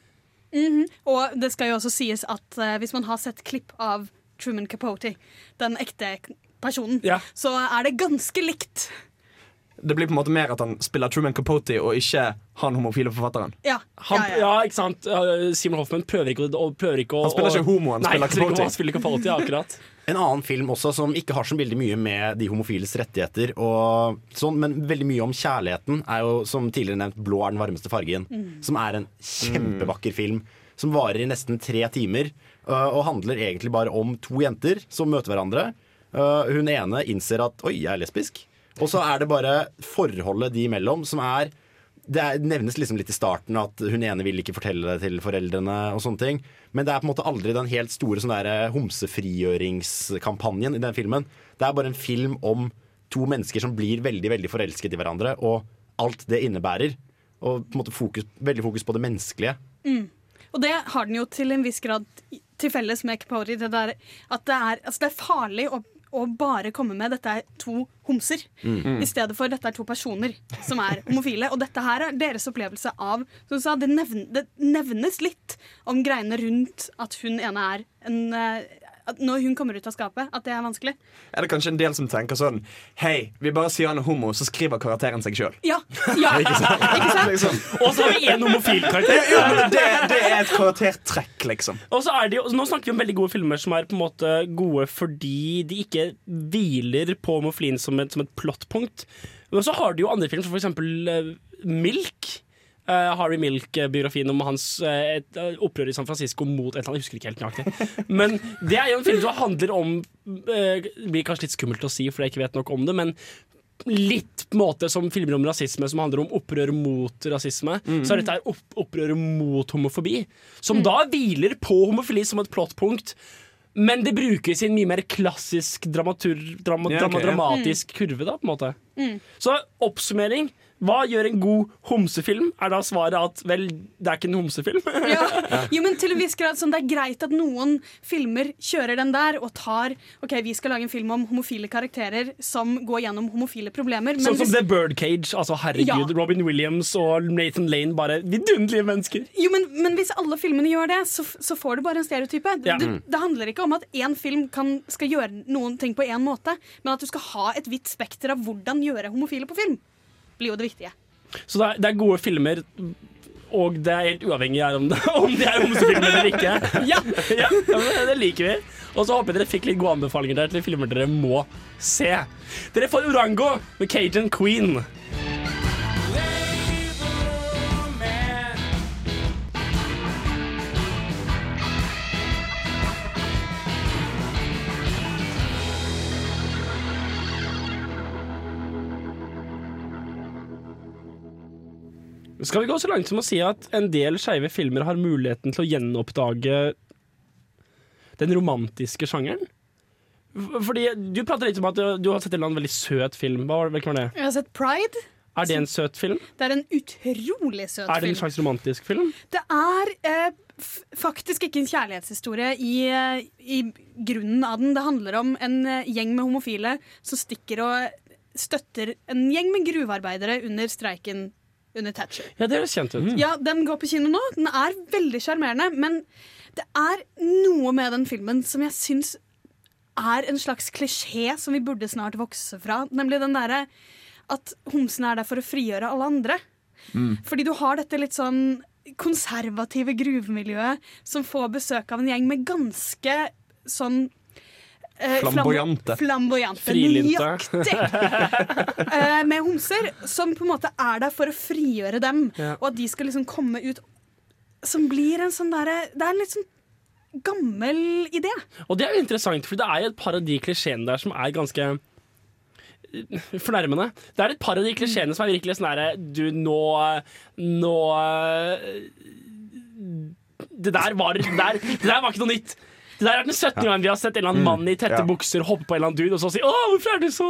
Mhm. Og det skal jo også sies at uh, hvis man har sett klipp av Truman Capote, den ekte personen, Ja. så er det ganske likt. Det blir på en måte mer at han spiller Truman Capote og ikke han homofile forfatteren. Ja. Han, ja, ja, ja. ikke sant? Simon Hoffman prøver ikke å, prøver ikke å Han spiller ikke homo, han Nei, spiller spiller Capote. Han spiller Capote, ja, akkurat. En annen film også som ikke har så veldig mye med de homofiles rettigheter, og sånn, men veldig mye om kjærligheten, er jo som tidligere nevnt 'Blå er den varmeste fargen'. Mm. Som er en kjempevakker film som varer i nesten tre timer. Øh, og handler egentlig bare om to jenter som møter hverandre. Øh, hun ene innser at 'oi, jeg er lesbisk'. Og så er det bare forholdet de imellom som er det er, nevnes liksom litt i starten at hun ene vil ikke fortelle det til foreldrene. og sånne ting Men det er på en måte aldri den helt store sånn der homsefrigjøringskampanjen i den filmen. Det er bare en film om to mennesker som blir veldig veldig forelsket i hverandre, og alt det innebærer. Og på en måte fokus, veldig fokus på det menneskelige. Mm. Og det har den jo til en viss grad til felles med Capote. Det der, at det er, altså det er farlig å, å bare komme med 'dette er to homser', Mm. i stedet for 'dette er to personer som er homofile'. Og dette her er deres opplevelse av som du sa, det, nevn, det nevnes litt om greiene rundt at hun ene er en eh, Når hun kommer ut av skapet, at det er vanskelig. Er det kanskje en del som tenker sånn Hei, vi bare sier han er homo, så skriver karakteren seg sjøl. Ja. ja. Ikke sant? Ikke sant? Liksom. Og så har vi én homofil karakter. Ja, ja, det, det er et karaktertrekk, liksom. Og så er det jo, Nå snakker vi om veldig gode filmer som er på en måte gode fordi de ikke hviler på homofilien som et, som et plottpunkt. Men så har du jo andre filmer, som for eksempel eh, Milk. Eh, Harry Milk-biografien om hans eh, opprør i San Francisco mot et eller annet. Jeg husker ikke helt nøyaktig. Men det er jo en film som handler om Det blir kanskje litt skummelt å si, for jeg ikke vet nok om det, men litt på en måte som filmer om rasisme, som handler om opprør mot rasisme. Så er dette opp, opprøret mot homofobi, som da hviler på homofili som et plottpunkt. Men det brukes i en mye mer klassisk dramatur, drama, Ja, okay, drama, ja. dramatisk kurve, da, på en måte. Mm. Så oppsummering. Hva gjør en god homsefilm? Er da svaret at vel, det er ikke en homsefilm? Jo, men til en viss grad sånn, Det er greit at noen filmer kjører den der og tar Ok, vi skal lage en film om homofile karakterer som går gjennom homofile problemer. Sånn som hvis, The Birdcage. Altså, herregud, Ja. Robin Williams og Nathan Lane, bare vidunderlige mennesker. jo, men, men hvis alle filmene gjør det, så, så får du bare en stereotype. Ja. Det, Mm. det handler ikke om at én film kan, skal gjøre noen ting på én måte, men at du skal ha et vidt spekter av hvordan gjøre homofile på film. Blir jo det viktige. Så det er, det er gode filmer og det er helt uavhengig av om det, om det er homsefilmer eller ikke. Ja, ja, Det liker vi. Og så håper jeg dere fikk litt gode anbefalinger der til filmer dere må se. Dere får Orango med Cajun Queen. Skal vi gå så langt som å si at en del skeive filmer har muligheten til å gjenoppdage den romantiske sjangeren? Fordi Du prater litt om at du, har sett en veldig søt film. Hva var det, det? Jeg har sett Pride. Er det en søt film? Det er en utrolig søt film. Er det en slags romantisk film? Det er eh, faktisk ikke en kjærlighetshistorie i, eh, i grunnen av den. Det handler om en eh, gjeng med homofile som stikker og støtter en gjeng med gruvearbeidere under streiken under Thatcher. Ja, det høres kjent ut. Ja, Den går på kino nå. Den er veldig sjarmerende, men det er noe med den filmen som jeg syns er en slags klisjé som vi burde snart vokse fra. Nemlig den derre at homsene er der for å frigjøre alle andre. Fordi du har dette litt sånn konservative gruvemiljøet som får besøk av en gjeng med ganske sånn eh, Flamboyante. Flamboyante. Frilynte. Nøyaktig. Eh, med homser som på en måte er der for å frigjøre dem, Ja. og at de skal liksom komme ut Som blir en sånn derre Det er en litt sånn gammel idé. Og det er jo interessant, for det er jo et par av de klisjeene der som er ganske eh, fornærmende. Det er et par av de klisjeene som er virkelig sånn herre Du, nå Nå eh, Det der var det der, det der var ikke noe nytt. Det der er den 17. gangen vi har sett en eller annen mann i tette bukser hoppe på en eller annen dude og så si 'Å, hvorfor er du så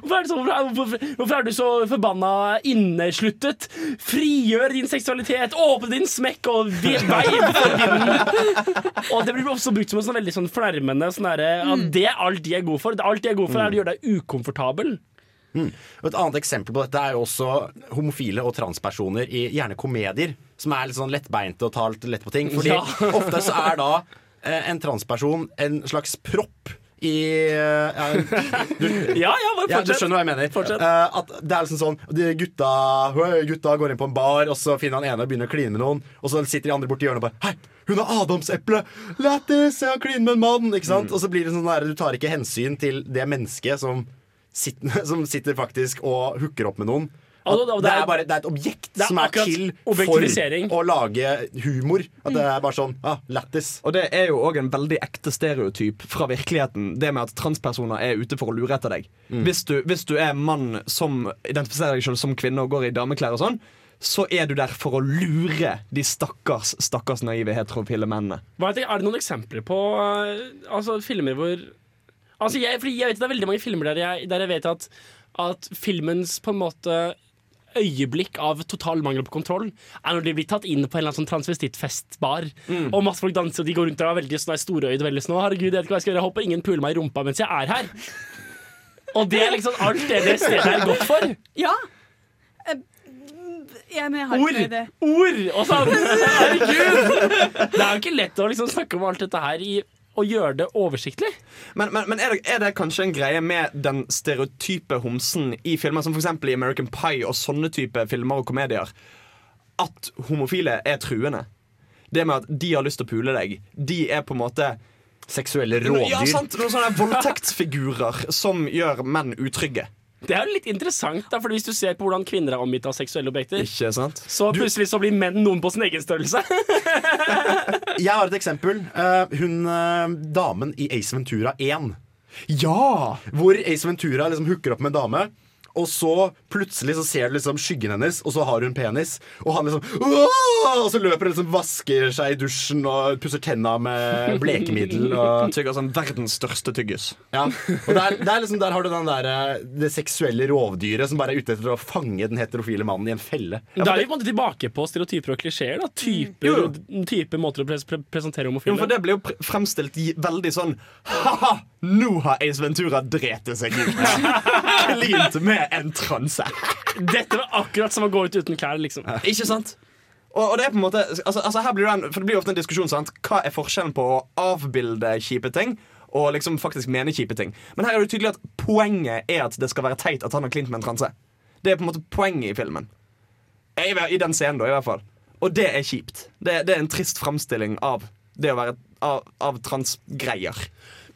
Hvorfor er du så, hvorfor, hvorfor er du så forbanna innesluttet?' Frigjør din seksualitet, åpne din smekk og vei for vinden. Og det blir også brukt som en sånn veldig sånn flermende sånn derre at Det er alt de er gode for. Alt de er gode for, er å gjøre deg ukomfortabel. Mm. Et annet eksempel på dette er jo også homofile og transpersoner i gjerne komedier. Som er litt sånn lettbeinte og tar litt lett på ting. Fordi Ja. ofte så er da en transperson en slags propp i uh, ja, du, Ja, ja, bare ja, Du skjønner hva jeg mener. Fortsett. Uh, at det er liksom sånn de gutta, gutta går inn på en bar, og så finner han ene og begynner å kline med noen. Og så sitter de andre borti hjørnet og bare Hei, hun har adamseple! Lættis! Jeg har klinet med en mann! Ikke sant? Og så blir det sånn der, du tar ikke hensyn til det mennesket som sitter, som sitter faktisk og hooker opp med noen. At Og- og det, det er- er bare, det er et objekt det er som er til for å lage humor. At det er bare sånn ah, lættis. Og det er jo òg en veldig ekte stereotyp fra virkeligheten. Det med at transpersoner er ute for å lure etter deg. Hvis, du, hvis du er mann som identifiserer deg selv som kvinne og går i dameklær og sånn, så er du der for å lure de stakkars stakkars naive heterofile mennene. Hva er det noen eksempler på eh, altså, filmer hvor altså, jeg, fordi jeg vet Det er veldig mange filmer der jeg, der jeg vet at, at filmens på en måte øyeblikk av total mangel på kontroll er når de blir tatt inn på en eller annen sånn transvestittfestbar. Og masse folk danser, og de går rundt der og er veldig sånn, storøyde. Veldig sånn, herregud, jeg vet ikke hva jeg skal gjøre, jeg håper ingen puler meg i rumpa mens jeg er her. Og det er liksom alt det det stedet er godt for. Ja. Eh, ja, men jeg har Ord! Ord! Og sånn. Herregud! Det er jo ikke lett å liksom snakke om alt dette her i, og gjøre det oversiktlig. Men, men, men er, det, er det kanskje en greie med den stereotype homsen i filmer, som f.eks. i American Pie og sånne type filmer og komedier, at homofile er truende? Det med at de har lyst til å pule deg. De er på en måte Seksuelle Ja, rådyr. sant, Noen sånne voldtektsfigurer som gjør menn utrygge. Det er jo litt interessant, da, for hvis du ser på hvordan kvinner er omgitt av seksuelle objekter, Ikke sant? så plutselig så blir menn noen på sin egen størrelse. Jeg har et eksempel. Eh, hun eh, damen i Ace Ventura 1. Ja! Hvor Ace Ventura liksom hooker opp med en dame. Og så plutselig så ser du liksom skyggen hennes, og så har hun penis. Og han liksom «Åh!» Og så løper hun liksom vasker seg i dusjen og pusser tenna med blekemiddel. Og, Tygger sånn verdens største tyggis. ja. og der, der, liksom, der har du den der, eh, det seksuelle rovdyret som bare er ute etter å fange den heterofile mannen i en felle. Da er vi på en måte tilbake på stereotyper og klisjeer. da Typer, Jo. typer måter å pre pre presentere Jo, homofile for Det blir jo pre- fremstilt veldig sånn Ha-ha! Nå har Ace Ventura drept seg ut! Klint med en transe. Dette var akkurat som å gå ut uten klær. liksom Ikke sant? Og, og det er på en måte altså, altså her blir det, en, for det blir ofte en diskusjon. Sant? Hva er forskjellen på å avbilde kjipe ting og liksom faktisk mene kjipe ting? Men her er det tydelig at poenget er at det skal være teit at han har klint med en transe. Det er på en måte poenget i filmen. I, I den scenen, da, i hvert fall. Og det er kjipt. Det, det er en trist framstilling av det å være av, av transgreier.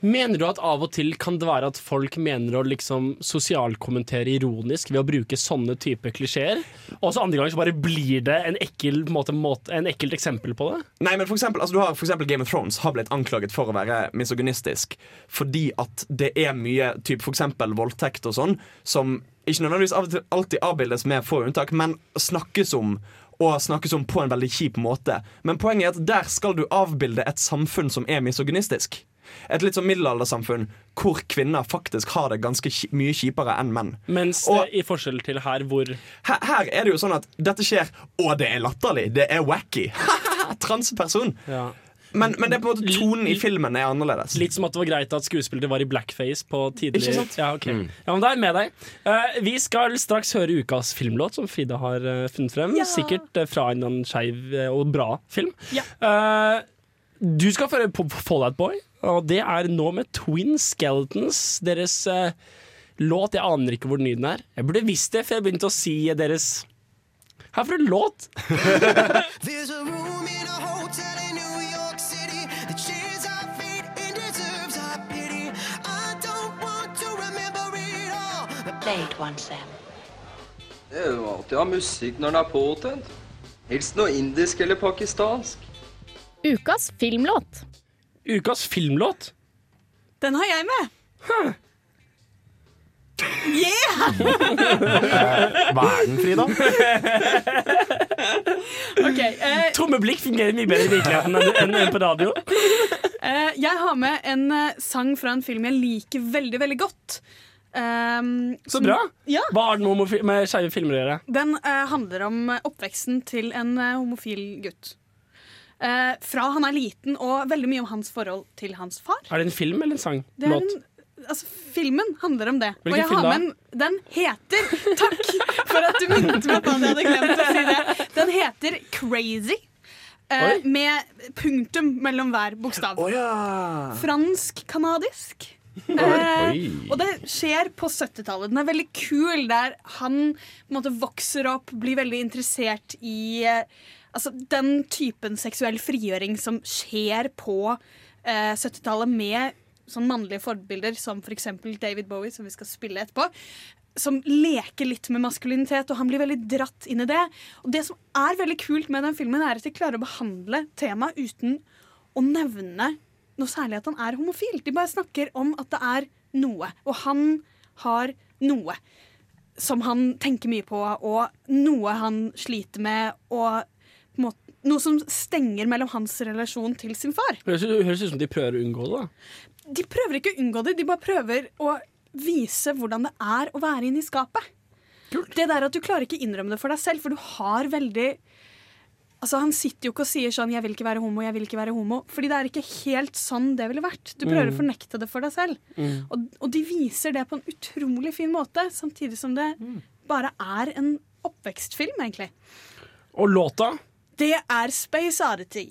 Mener du at av og til kan det være at folk mener å liksom sosialkommentere ironisk ved å bruke sånne type klisjeer? Og så andre ganger så bare blir det en, ekkel, måte, måte, en ekkelt eksempel på det? Nei, men for eksempel, altså, du har for eksempel Game of Thrones har blitt anklaget for å være misogynistisk fordi at det er mye typ, for eksempel voldtekt og sånn som ikke nødvendigvis alltid avbildes med få unntak, men snakkes om og snakkes om på en veldig kjip måte. Men poenget er at der skal du avbilde et samfunn som er misogynistisk. Et litt sånn middelaldersamfunn hvor kvinner faktisk har det ganske mye kjipere enn menn. Mens Og- i forskjell til her hvor Her, her er det jo sånn at dette skjer, og det er latterlig. Det er wacky. Transperson. Men, men det er på en måte tonen i filmen er annerledes. Litt som at det var greit at skuespillere var i blackface på tidlig Ikke sant? Ja, okay. Mm. ja, men da er jeg med deg. Uh, vi skal straks høre ukas filmlåt, som Frida har uh, funnet frem. Sikkert uh, fra en skeiv og bra film. Eh, du skal føre Fallout Boy, og det er nå med Twin Skeletons. Deres uh, låt. Jeg aner ikke hvor ny den er. Jeg burde visst det før jeg begynte å si deres Her du en låt! There's a room in a hotel in New York City that shares our fate and deserves our pity. I don't want to remember it all. Play it once, Sam. Det er jo alltid å ha musikk når den er påtent. Helst noe indisk eller pakistansk. Ukas filmlåt. Ukas filmlåt? Den har jeg med. Yeah! Hva er den, Frida? Ok, eh, Trommeblikk fungerer mye bedre i virkeligheten enn- på radio. eh, jeg har med en eh, sang fra en film jeg liker veldig, veldig godt. Um, Så bra! Ja. Hva har den med med skeive filmer å gjøre? Den eh, handler om eh, oppveksten til en eh, homofil gutt. Eh, fra han er liten, og veldig mye om hans forhold til hans far. Er det en film eller en sang? Det er en, altså, filmen handler om det. Hvilken og jeg film har med en, den heter Takk for at du minnet meg på at jeg hadde glemt å si det. Den heter Crazy. eh, med punktum mellom hver bokstav. Fransk-kanadisk. Eh, og det skjer på 70-tallet. Den er veldig kul, der han på en måte vokser opp, blir veldig interessert i eh, altså, den typen seksuell frigjøring som skjer på eh, 70-tallet med sånn mannlige forbilder som f.eks. David Bowie, som vi skal spille etterpå. Som leker litt med maskulinitet, og han blir veldig dratt inn i det. Og det som er veldig kult med den filmen, er at de klarer å behandle temaet uten å nevne noe særlig at han er homofil. De bare snakker om at det er noe, og han har noe som han tenker mye på, og noe han sliter med, og måte, noe som stenger mellom hans relasjon til sin far. Høres høres ut som de prøver å unngå det. da. De prøver ikke å unngå det, de bare prøver å vise hvordan det er å være inne i skapet. Det der at Du klarer ikke innrømme det for deg selv, for du har veldig Altså Han sitter jo ikke og sier sånn 'jeg vil ikke være homo', 'jeg vil ikke være homo'. Fordi det er ikke helt sånn det ville vært. Du prøver Mm. å fornekte det for deg selv. Mm. Og, og de viser det på en utrolig fin måte, samtidig som det bare er en oppvekstfilm, egentlig. Og låta? Det er Space Oddity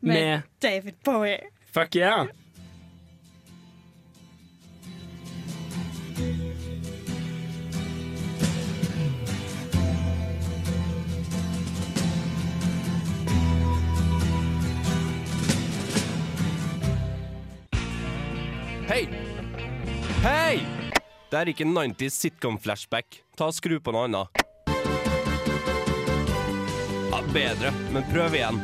med, Med- David Bowie. Fuck yeah! Hei! Hei! Det er ikke 90s sitcom-flashback. Ta og Skru på noe annet. Bedre, men prøv igjen.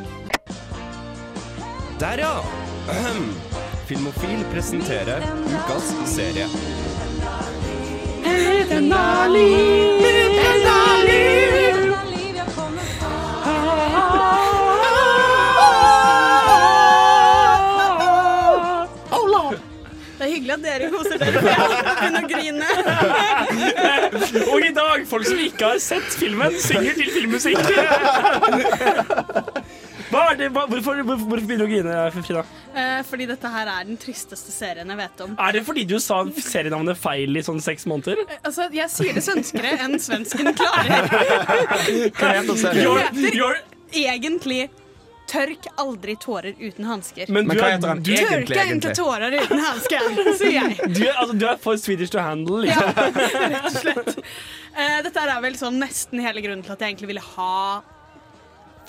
Der, ja! Ahem. Filmofil presenterer ukas serie. Det at dere koser dere, for jeg begynner å grine. Og i dag, folk som ikke har sett filmen, synger til filmmusikk. Hva er det, hva, hvorfor, hvorfor, hvorfor begynner du å grine, Frida? Eh, fordi dette her er den tristeste serien jeg vet om. Er det fordi du sa serienavnet feil i sånn seks måneder? Eh, Altså, Jeg sier det svenskere enn svensken klarer. Hva heter you're- egentlig Tørk aldri tårer uten hansker. Men du hva er- heter han du- egentlig, Tørka ikke egentlig? tårer uten hansker, sier jeg. Du, er- altså, du er for Swedish to handle. Liksom. Rett og slett. Uh, dette er vel sånn nesten hele grunnen til at jeg egentlig ville ha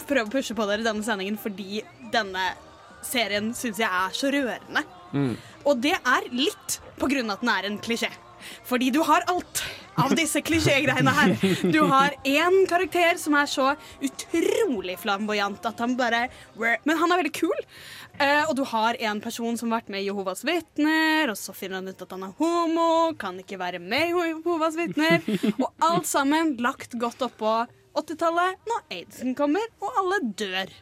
prøve å pushe på dere denne sendingen fordi denne serien syns jeg er så rørende. Og det er litt på grunn av at den er en klisjé. Fordi du har alt av disse klisjégreiene her. Du har én karakter som er så utrolig flamboyant at han bare Men han er veldig kul. Eh, og du har en person som har vært med i Jehovas vitner, og så finner han ut at han er homo, kan ikke være med i Jehovas vitner. Og alt sammen lagt godt oppå 80-tallet, når aidsen kommer, og alle dør.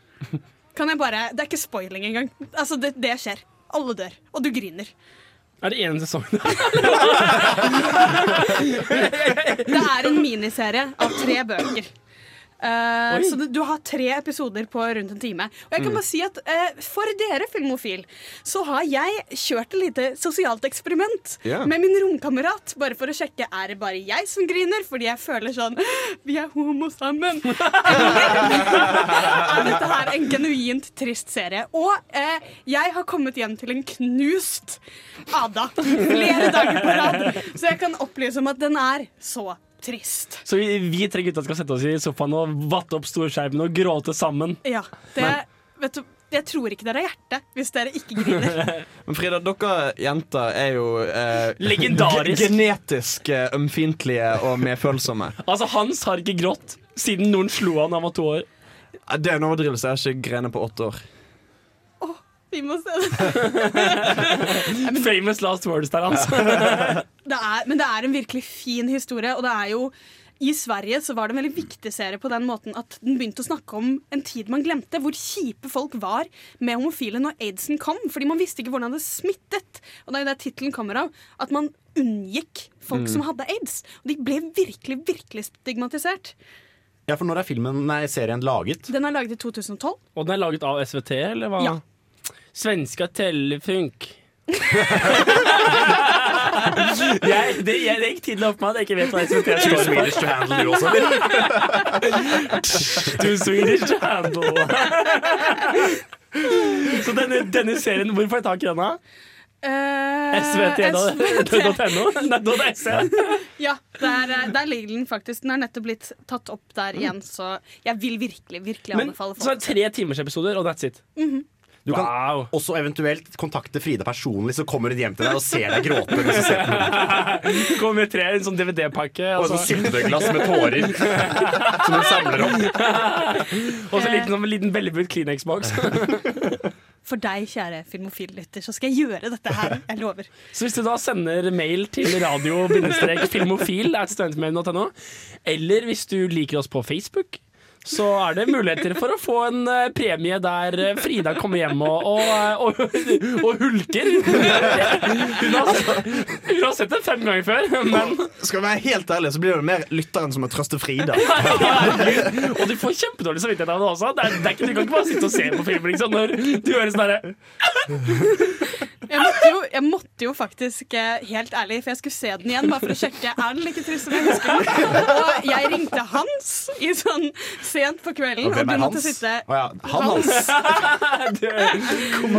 Kan jeg bare Det er ikke spoiling engang. Altså, det, det skjer. Alle dør. Og du griner. Er det én sesong? Det er en miniserie av tre bøker. Oi. så du, du har tre episoder på rundt en time. Og jeg kan Mm. bare si at uh, For dere filmofil så har jeg kjørt et lite sosialt eksperiment yeah. med min romkamerat. Bare for å sjekke er det bare jeg som griner fordi jeg føler sånn Vi er homo sammen. Er dette her en genuint trist serie? Og uh, jeg har kommet hjem til en knust Ada flere dager på rad. Så jeg kan opplyse om at den er så trist. Så vi, vi tre gutta skal sette oss i sofaen og vatte opp storskjermen og gråte sammen. Ja, det, vet du, jeg tror ikke dere har hjerte hvis dere ikke griner. Men Frida, dere jenter er jo eh, Legendarisk. Genetisk eh, ømfintlige og medfølsomme. Altså, Hans har ikke grått siden noen slo han da han var to år. Det er en overdrivelse. Jeg har ikke grenet på åtte år. Vi må se det. Famous last words der, altså. det er, men det er en virkelig fin historie, og det er jo i Sverige så var det en veldig viktig serie på den måten at den begynte å snakke om en tid man glemte, hvor kjipe folk var med homofile når aidsen kom. Fordi man visste ikke hvordan det smittet. Og det er jo det tittelen kommer av. At man unngikk folk Mm. som hadde aids. Og de ble virkelig, virkelig stigmatisert. Ja, for når er filmen, nei, serien laget? Den er laget i 2012. Og den er laget av SVT, eller hva? Ja. Svenska Telefunk. jeg, det, jeg, det gikk tidlig opp med at jeg ikke vet hva jeg Too står Swedish to handle, du også, Too Swedish to handle. Så denne, denne serien, hvor får jeg tak i denne? Eh, svt.no? Ja, der, eh, der ligger den faktisk. Den er nettopp blitt tatt opp der igjen, så jeg vil virkelig, virkelig Men anbefale så er det tre timers episoder, og that's it. Mhm. Du kan også eventuelt kontakte Frida personlig, så kommer hun hjem til deg og ser deg gråte. mens du ser på. Kommer med tre, en sånn DVD-pakke. Og så syltetøyglass med tårer som hun samler opp. Og så en liten, sånn, en liten velbrukt Kleenex-boks. For deg, kjære filmofillytter, så skal jeg gjøre dette her. Jeg lover. Så hvis du da sender mail til radio-filmofil .no, eller hvis du liker oss på Facebook, så er det muligheter for å få en eh, premie der eh, Frida kommer hjem og, og, og, og hulker. Hun har, hun har sett det fem ganger før, men Skal vi være helt ærlig, så blir det mer lytteren som må trøste Frida. Og du får kjempedårlig samvittighet av det også. Det er, det er ikke, du kan ikke bare sitte og se på film liksom, når du hører sånn herre Jeg måtte, jo, jeg måtte jo faktisk, eh, helt ærlig, for jeg skulle se den igjen, bare for å sjekke er den like trist som jeg husker den. Og jeg ringte Hans i sånn sent på kvelden, Og og, du måtte Hans? sitte oh, ja, han Hans.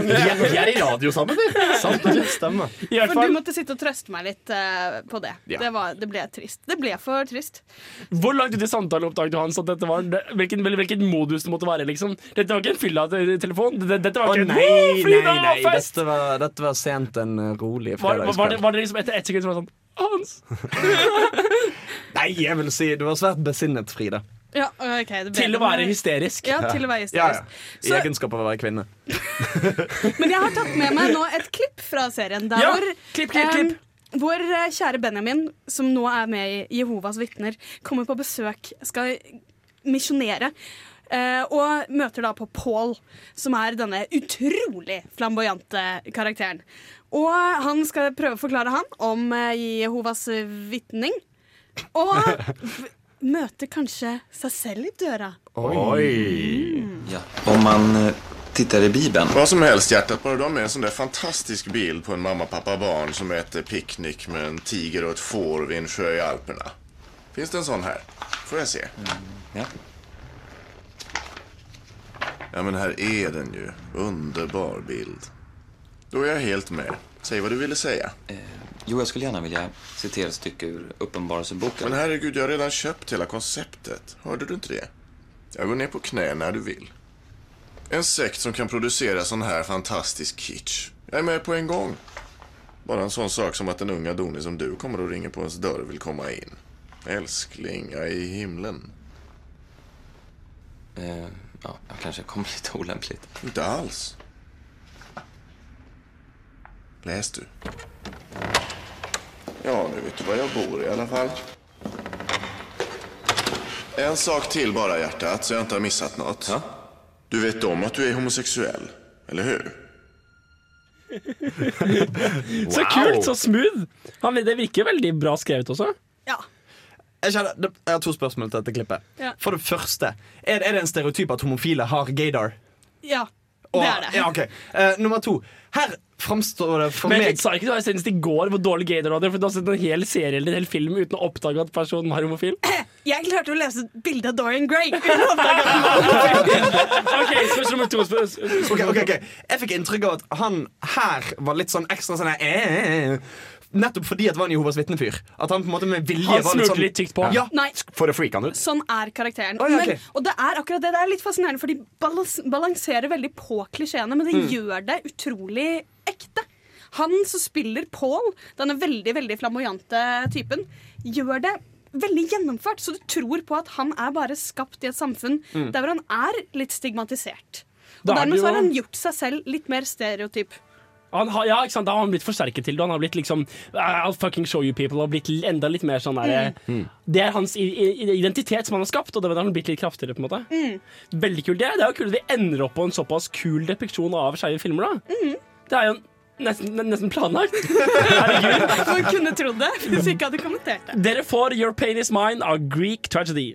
Vi er, vi er i radio sammen, vi. Sant, det stemmer. For du måtte sitte og trøste meg litt uh, på det. Ja. Det, var, det ble trist. Det ble for trist. Hvor langt ut i samtalen oppdaget du Hans at dette var hvilken, hvilken modus det måtte være? liksom Dette var ikke en fylla-telefon. Dette var ikke oh, nei, «Å, nei, Frida, nei. fest!» Dette var, dette var sent en eh, rolig Var, var, var, det, var det liksom etter ett sekund som var sånn Hans? Nei, jeg vil si du var svært besinnet, Frida. Ja, ok, det Til å være hysterisk. Ja, til å være hysterisk. ja. I Så- egenskap av å være kvinne. Men jeg har tatt med meg nå et klipp fra serien. Der Ja, hvor, klipp, klipp, klipp. em, hvor eh, kjære Benjamin, som nå er med i Jehovas vitner, kommer på besøk, skal misjonere. eh, og møter da på Paul, som er denne utrolig flamboyante karakteren. Og han skal prøve å forklare han om eh, Jehovas vitning. Og møter kanskje seg selv i døra. Ja. Om man eh, tittar i Bibeln. Vad som helst hjärtat, bara du har med en sån där fantastisk bild på en mamma, pappa, barn som äter picknick med en tiger och ett får vid en sjö i Alperna. Finns det en sån här? Får jag se? Ja. Ja, men här är den ju. Underbar bild. Då är jag helt med. Säg vad du ville säga. Jo, jag skulle gärna vilja citera ett stycke ur Uppenbarelseboken. Men herregud, jag har redan köpt hela konceptet. Hörde du inte det? Jag går ner på knä när du vill. En sekt som kan producera sån här fantastisk kitsch. Jag är med på en gång. Bara en sån sak som att en ung Adonis som du kommer och ringer på ens dörr vill komma in. Älskling, jag är i himlen. Eh, ja, jag kanske kom lite olämpligt. Inte alls. Läs du. Ja, nu vet du var jag bor i alla fall. En sak till bara hjärtat, så jag inte har missat något. Du vet om att du är homosexuell, eller hur? Så kult, så smooth! Han, det virker veldig bra skrevet også. Jeg, kjenner, jeg har to spørsmål til dette klippet. Ja. For det første, er, er det en stereotyp at homofile har gaydar? Ja, Og- det er det. Ja, ok. uh, nummer to. Her framstår det for Men meg sa ikke du senest i går hvor dårlig gay du hadde, for du har sett en hel serie eller en hel film uten å oppdage at personen var homofil. Jeg klarte å lese et bilde av Dorian Gray. uten å oppdage at han var homofil. Ok, spørsmål nummer to. Spørsmål. Ok, ok, ok. Jeg fikk inntrykk av at han her var litt sånn ekstra sånn eh, eh, Nettopp fordi at det var en Jehovas vitnefyr. At han på en måte med vilje Han var litt smurte sånn litt tykt på. Ja. Nei, For å freake han ut. sånn er karakteren. Oh, ja, okay. men, og det er akkurat det. Det er litt fascinerende, for de balanserer veldig på klisjeene, men de Mm. gjør det utrolig ekte. Han som spiller Paul, denne veldig veldig flamboyante typen, gjør det veldig gjennomført, så du tror på at han er bare skapt i et samfunn Mm. der hvor han er litt stigmatisert. Og Da er dermed så har han gjort seg selv litt mer stereotyp. Han har, ja, ikke sant? Da har han blitt forsterket til det. Han har blitt liksom I'll fucking show you people og blitt enda litt mer sånn der, Det er hans identitet som han har skapt, og det har han blitt litt kraftigere. på en måte Veldig kult. Det, det er jo kult at vi ender opp på en såpass kul depiksjon av skeive filmer. da Det er jo nesten, nesten planlagt. Herregud. Man kunne trodd det hvis vi ikke hadde kommentert det. Dere får Your Pain Is Mine av Greek Tragedy.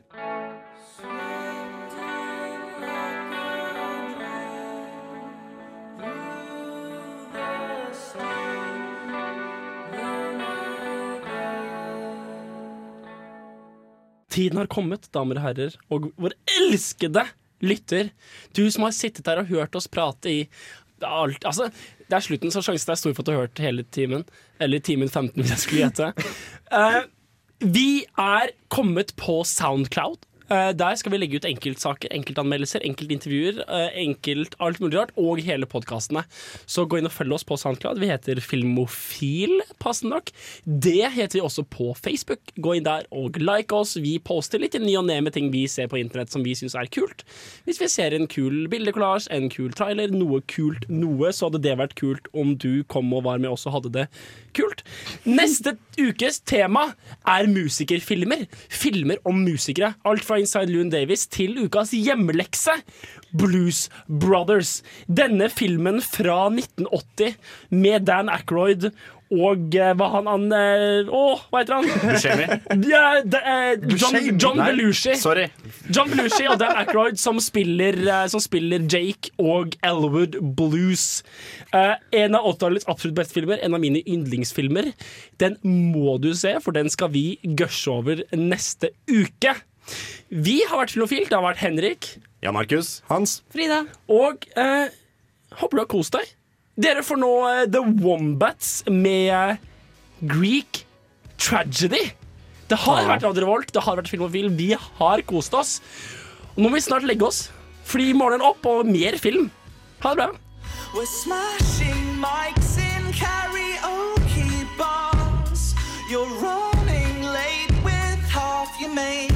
Tiden har kommet, damer og herrer, og vår elskede lytter, du som har sittet der og hørt oss prate i alt Altså, det er slutten, så sjansen er stor for at du har hørt hele timen. Eller timen 15, hvis jeg skulle gjette. Uh, vi er kommet på Soundcloud. Eh, der skal vi legge ut enkeltsaker, enkeltanmeldelser, enkeltintervjuer, uh, enkelt alt mulig rart, og hele podkastene. Så gå inn og følg oss på Soundcloud. Vi heter Filmofil, passende nok. Det heter vi også på Facebook. Gå inn der og like oss. Vi poster litt i ny og ne med ting vi ser på internett som vi syns er kult. Hvis vi ser en kul bildekollasj, en kul trailer, noe kult noe, så hadde det vært kult om du kom og var med oss og hadde det kult. Neste ukes tema er musikerfilmer. Filmer om musikere. Alt fra Inside Loon Davis til ukas hjemmelekse. Blues Brothers. Denne filmen fra 1980 med Dan Aykroyd og eh, hva han han eh, Å, hva heter han? Buscemi. Ja, det, eh, John, John Belushi. sorry. John Belushi og Dan Ackroyd som spiller, eh, som spiller Jake og Elwood Blues. Eh, en av 80-tallets absolutt beste filmer, en av mine yndlingsfilmer. Den må du se, for den skal vi gushe over neste uke. Vi har vært Filofil. Det har vært Henrik. Jan Markus. Hans. Frida. Og eh, håper du har kost deg. Dere får nå eh, The Wombats med Greek Tragedy. Det har Ja. vært Radio Revolt, det har vært Filmofil. Vi har kost oss. Nå må vi snart legge oss. Fordi morgenen opp og mer film. Ha det bra. We're smashing mics in karaoke bars. You're running late with half your on.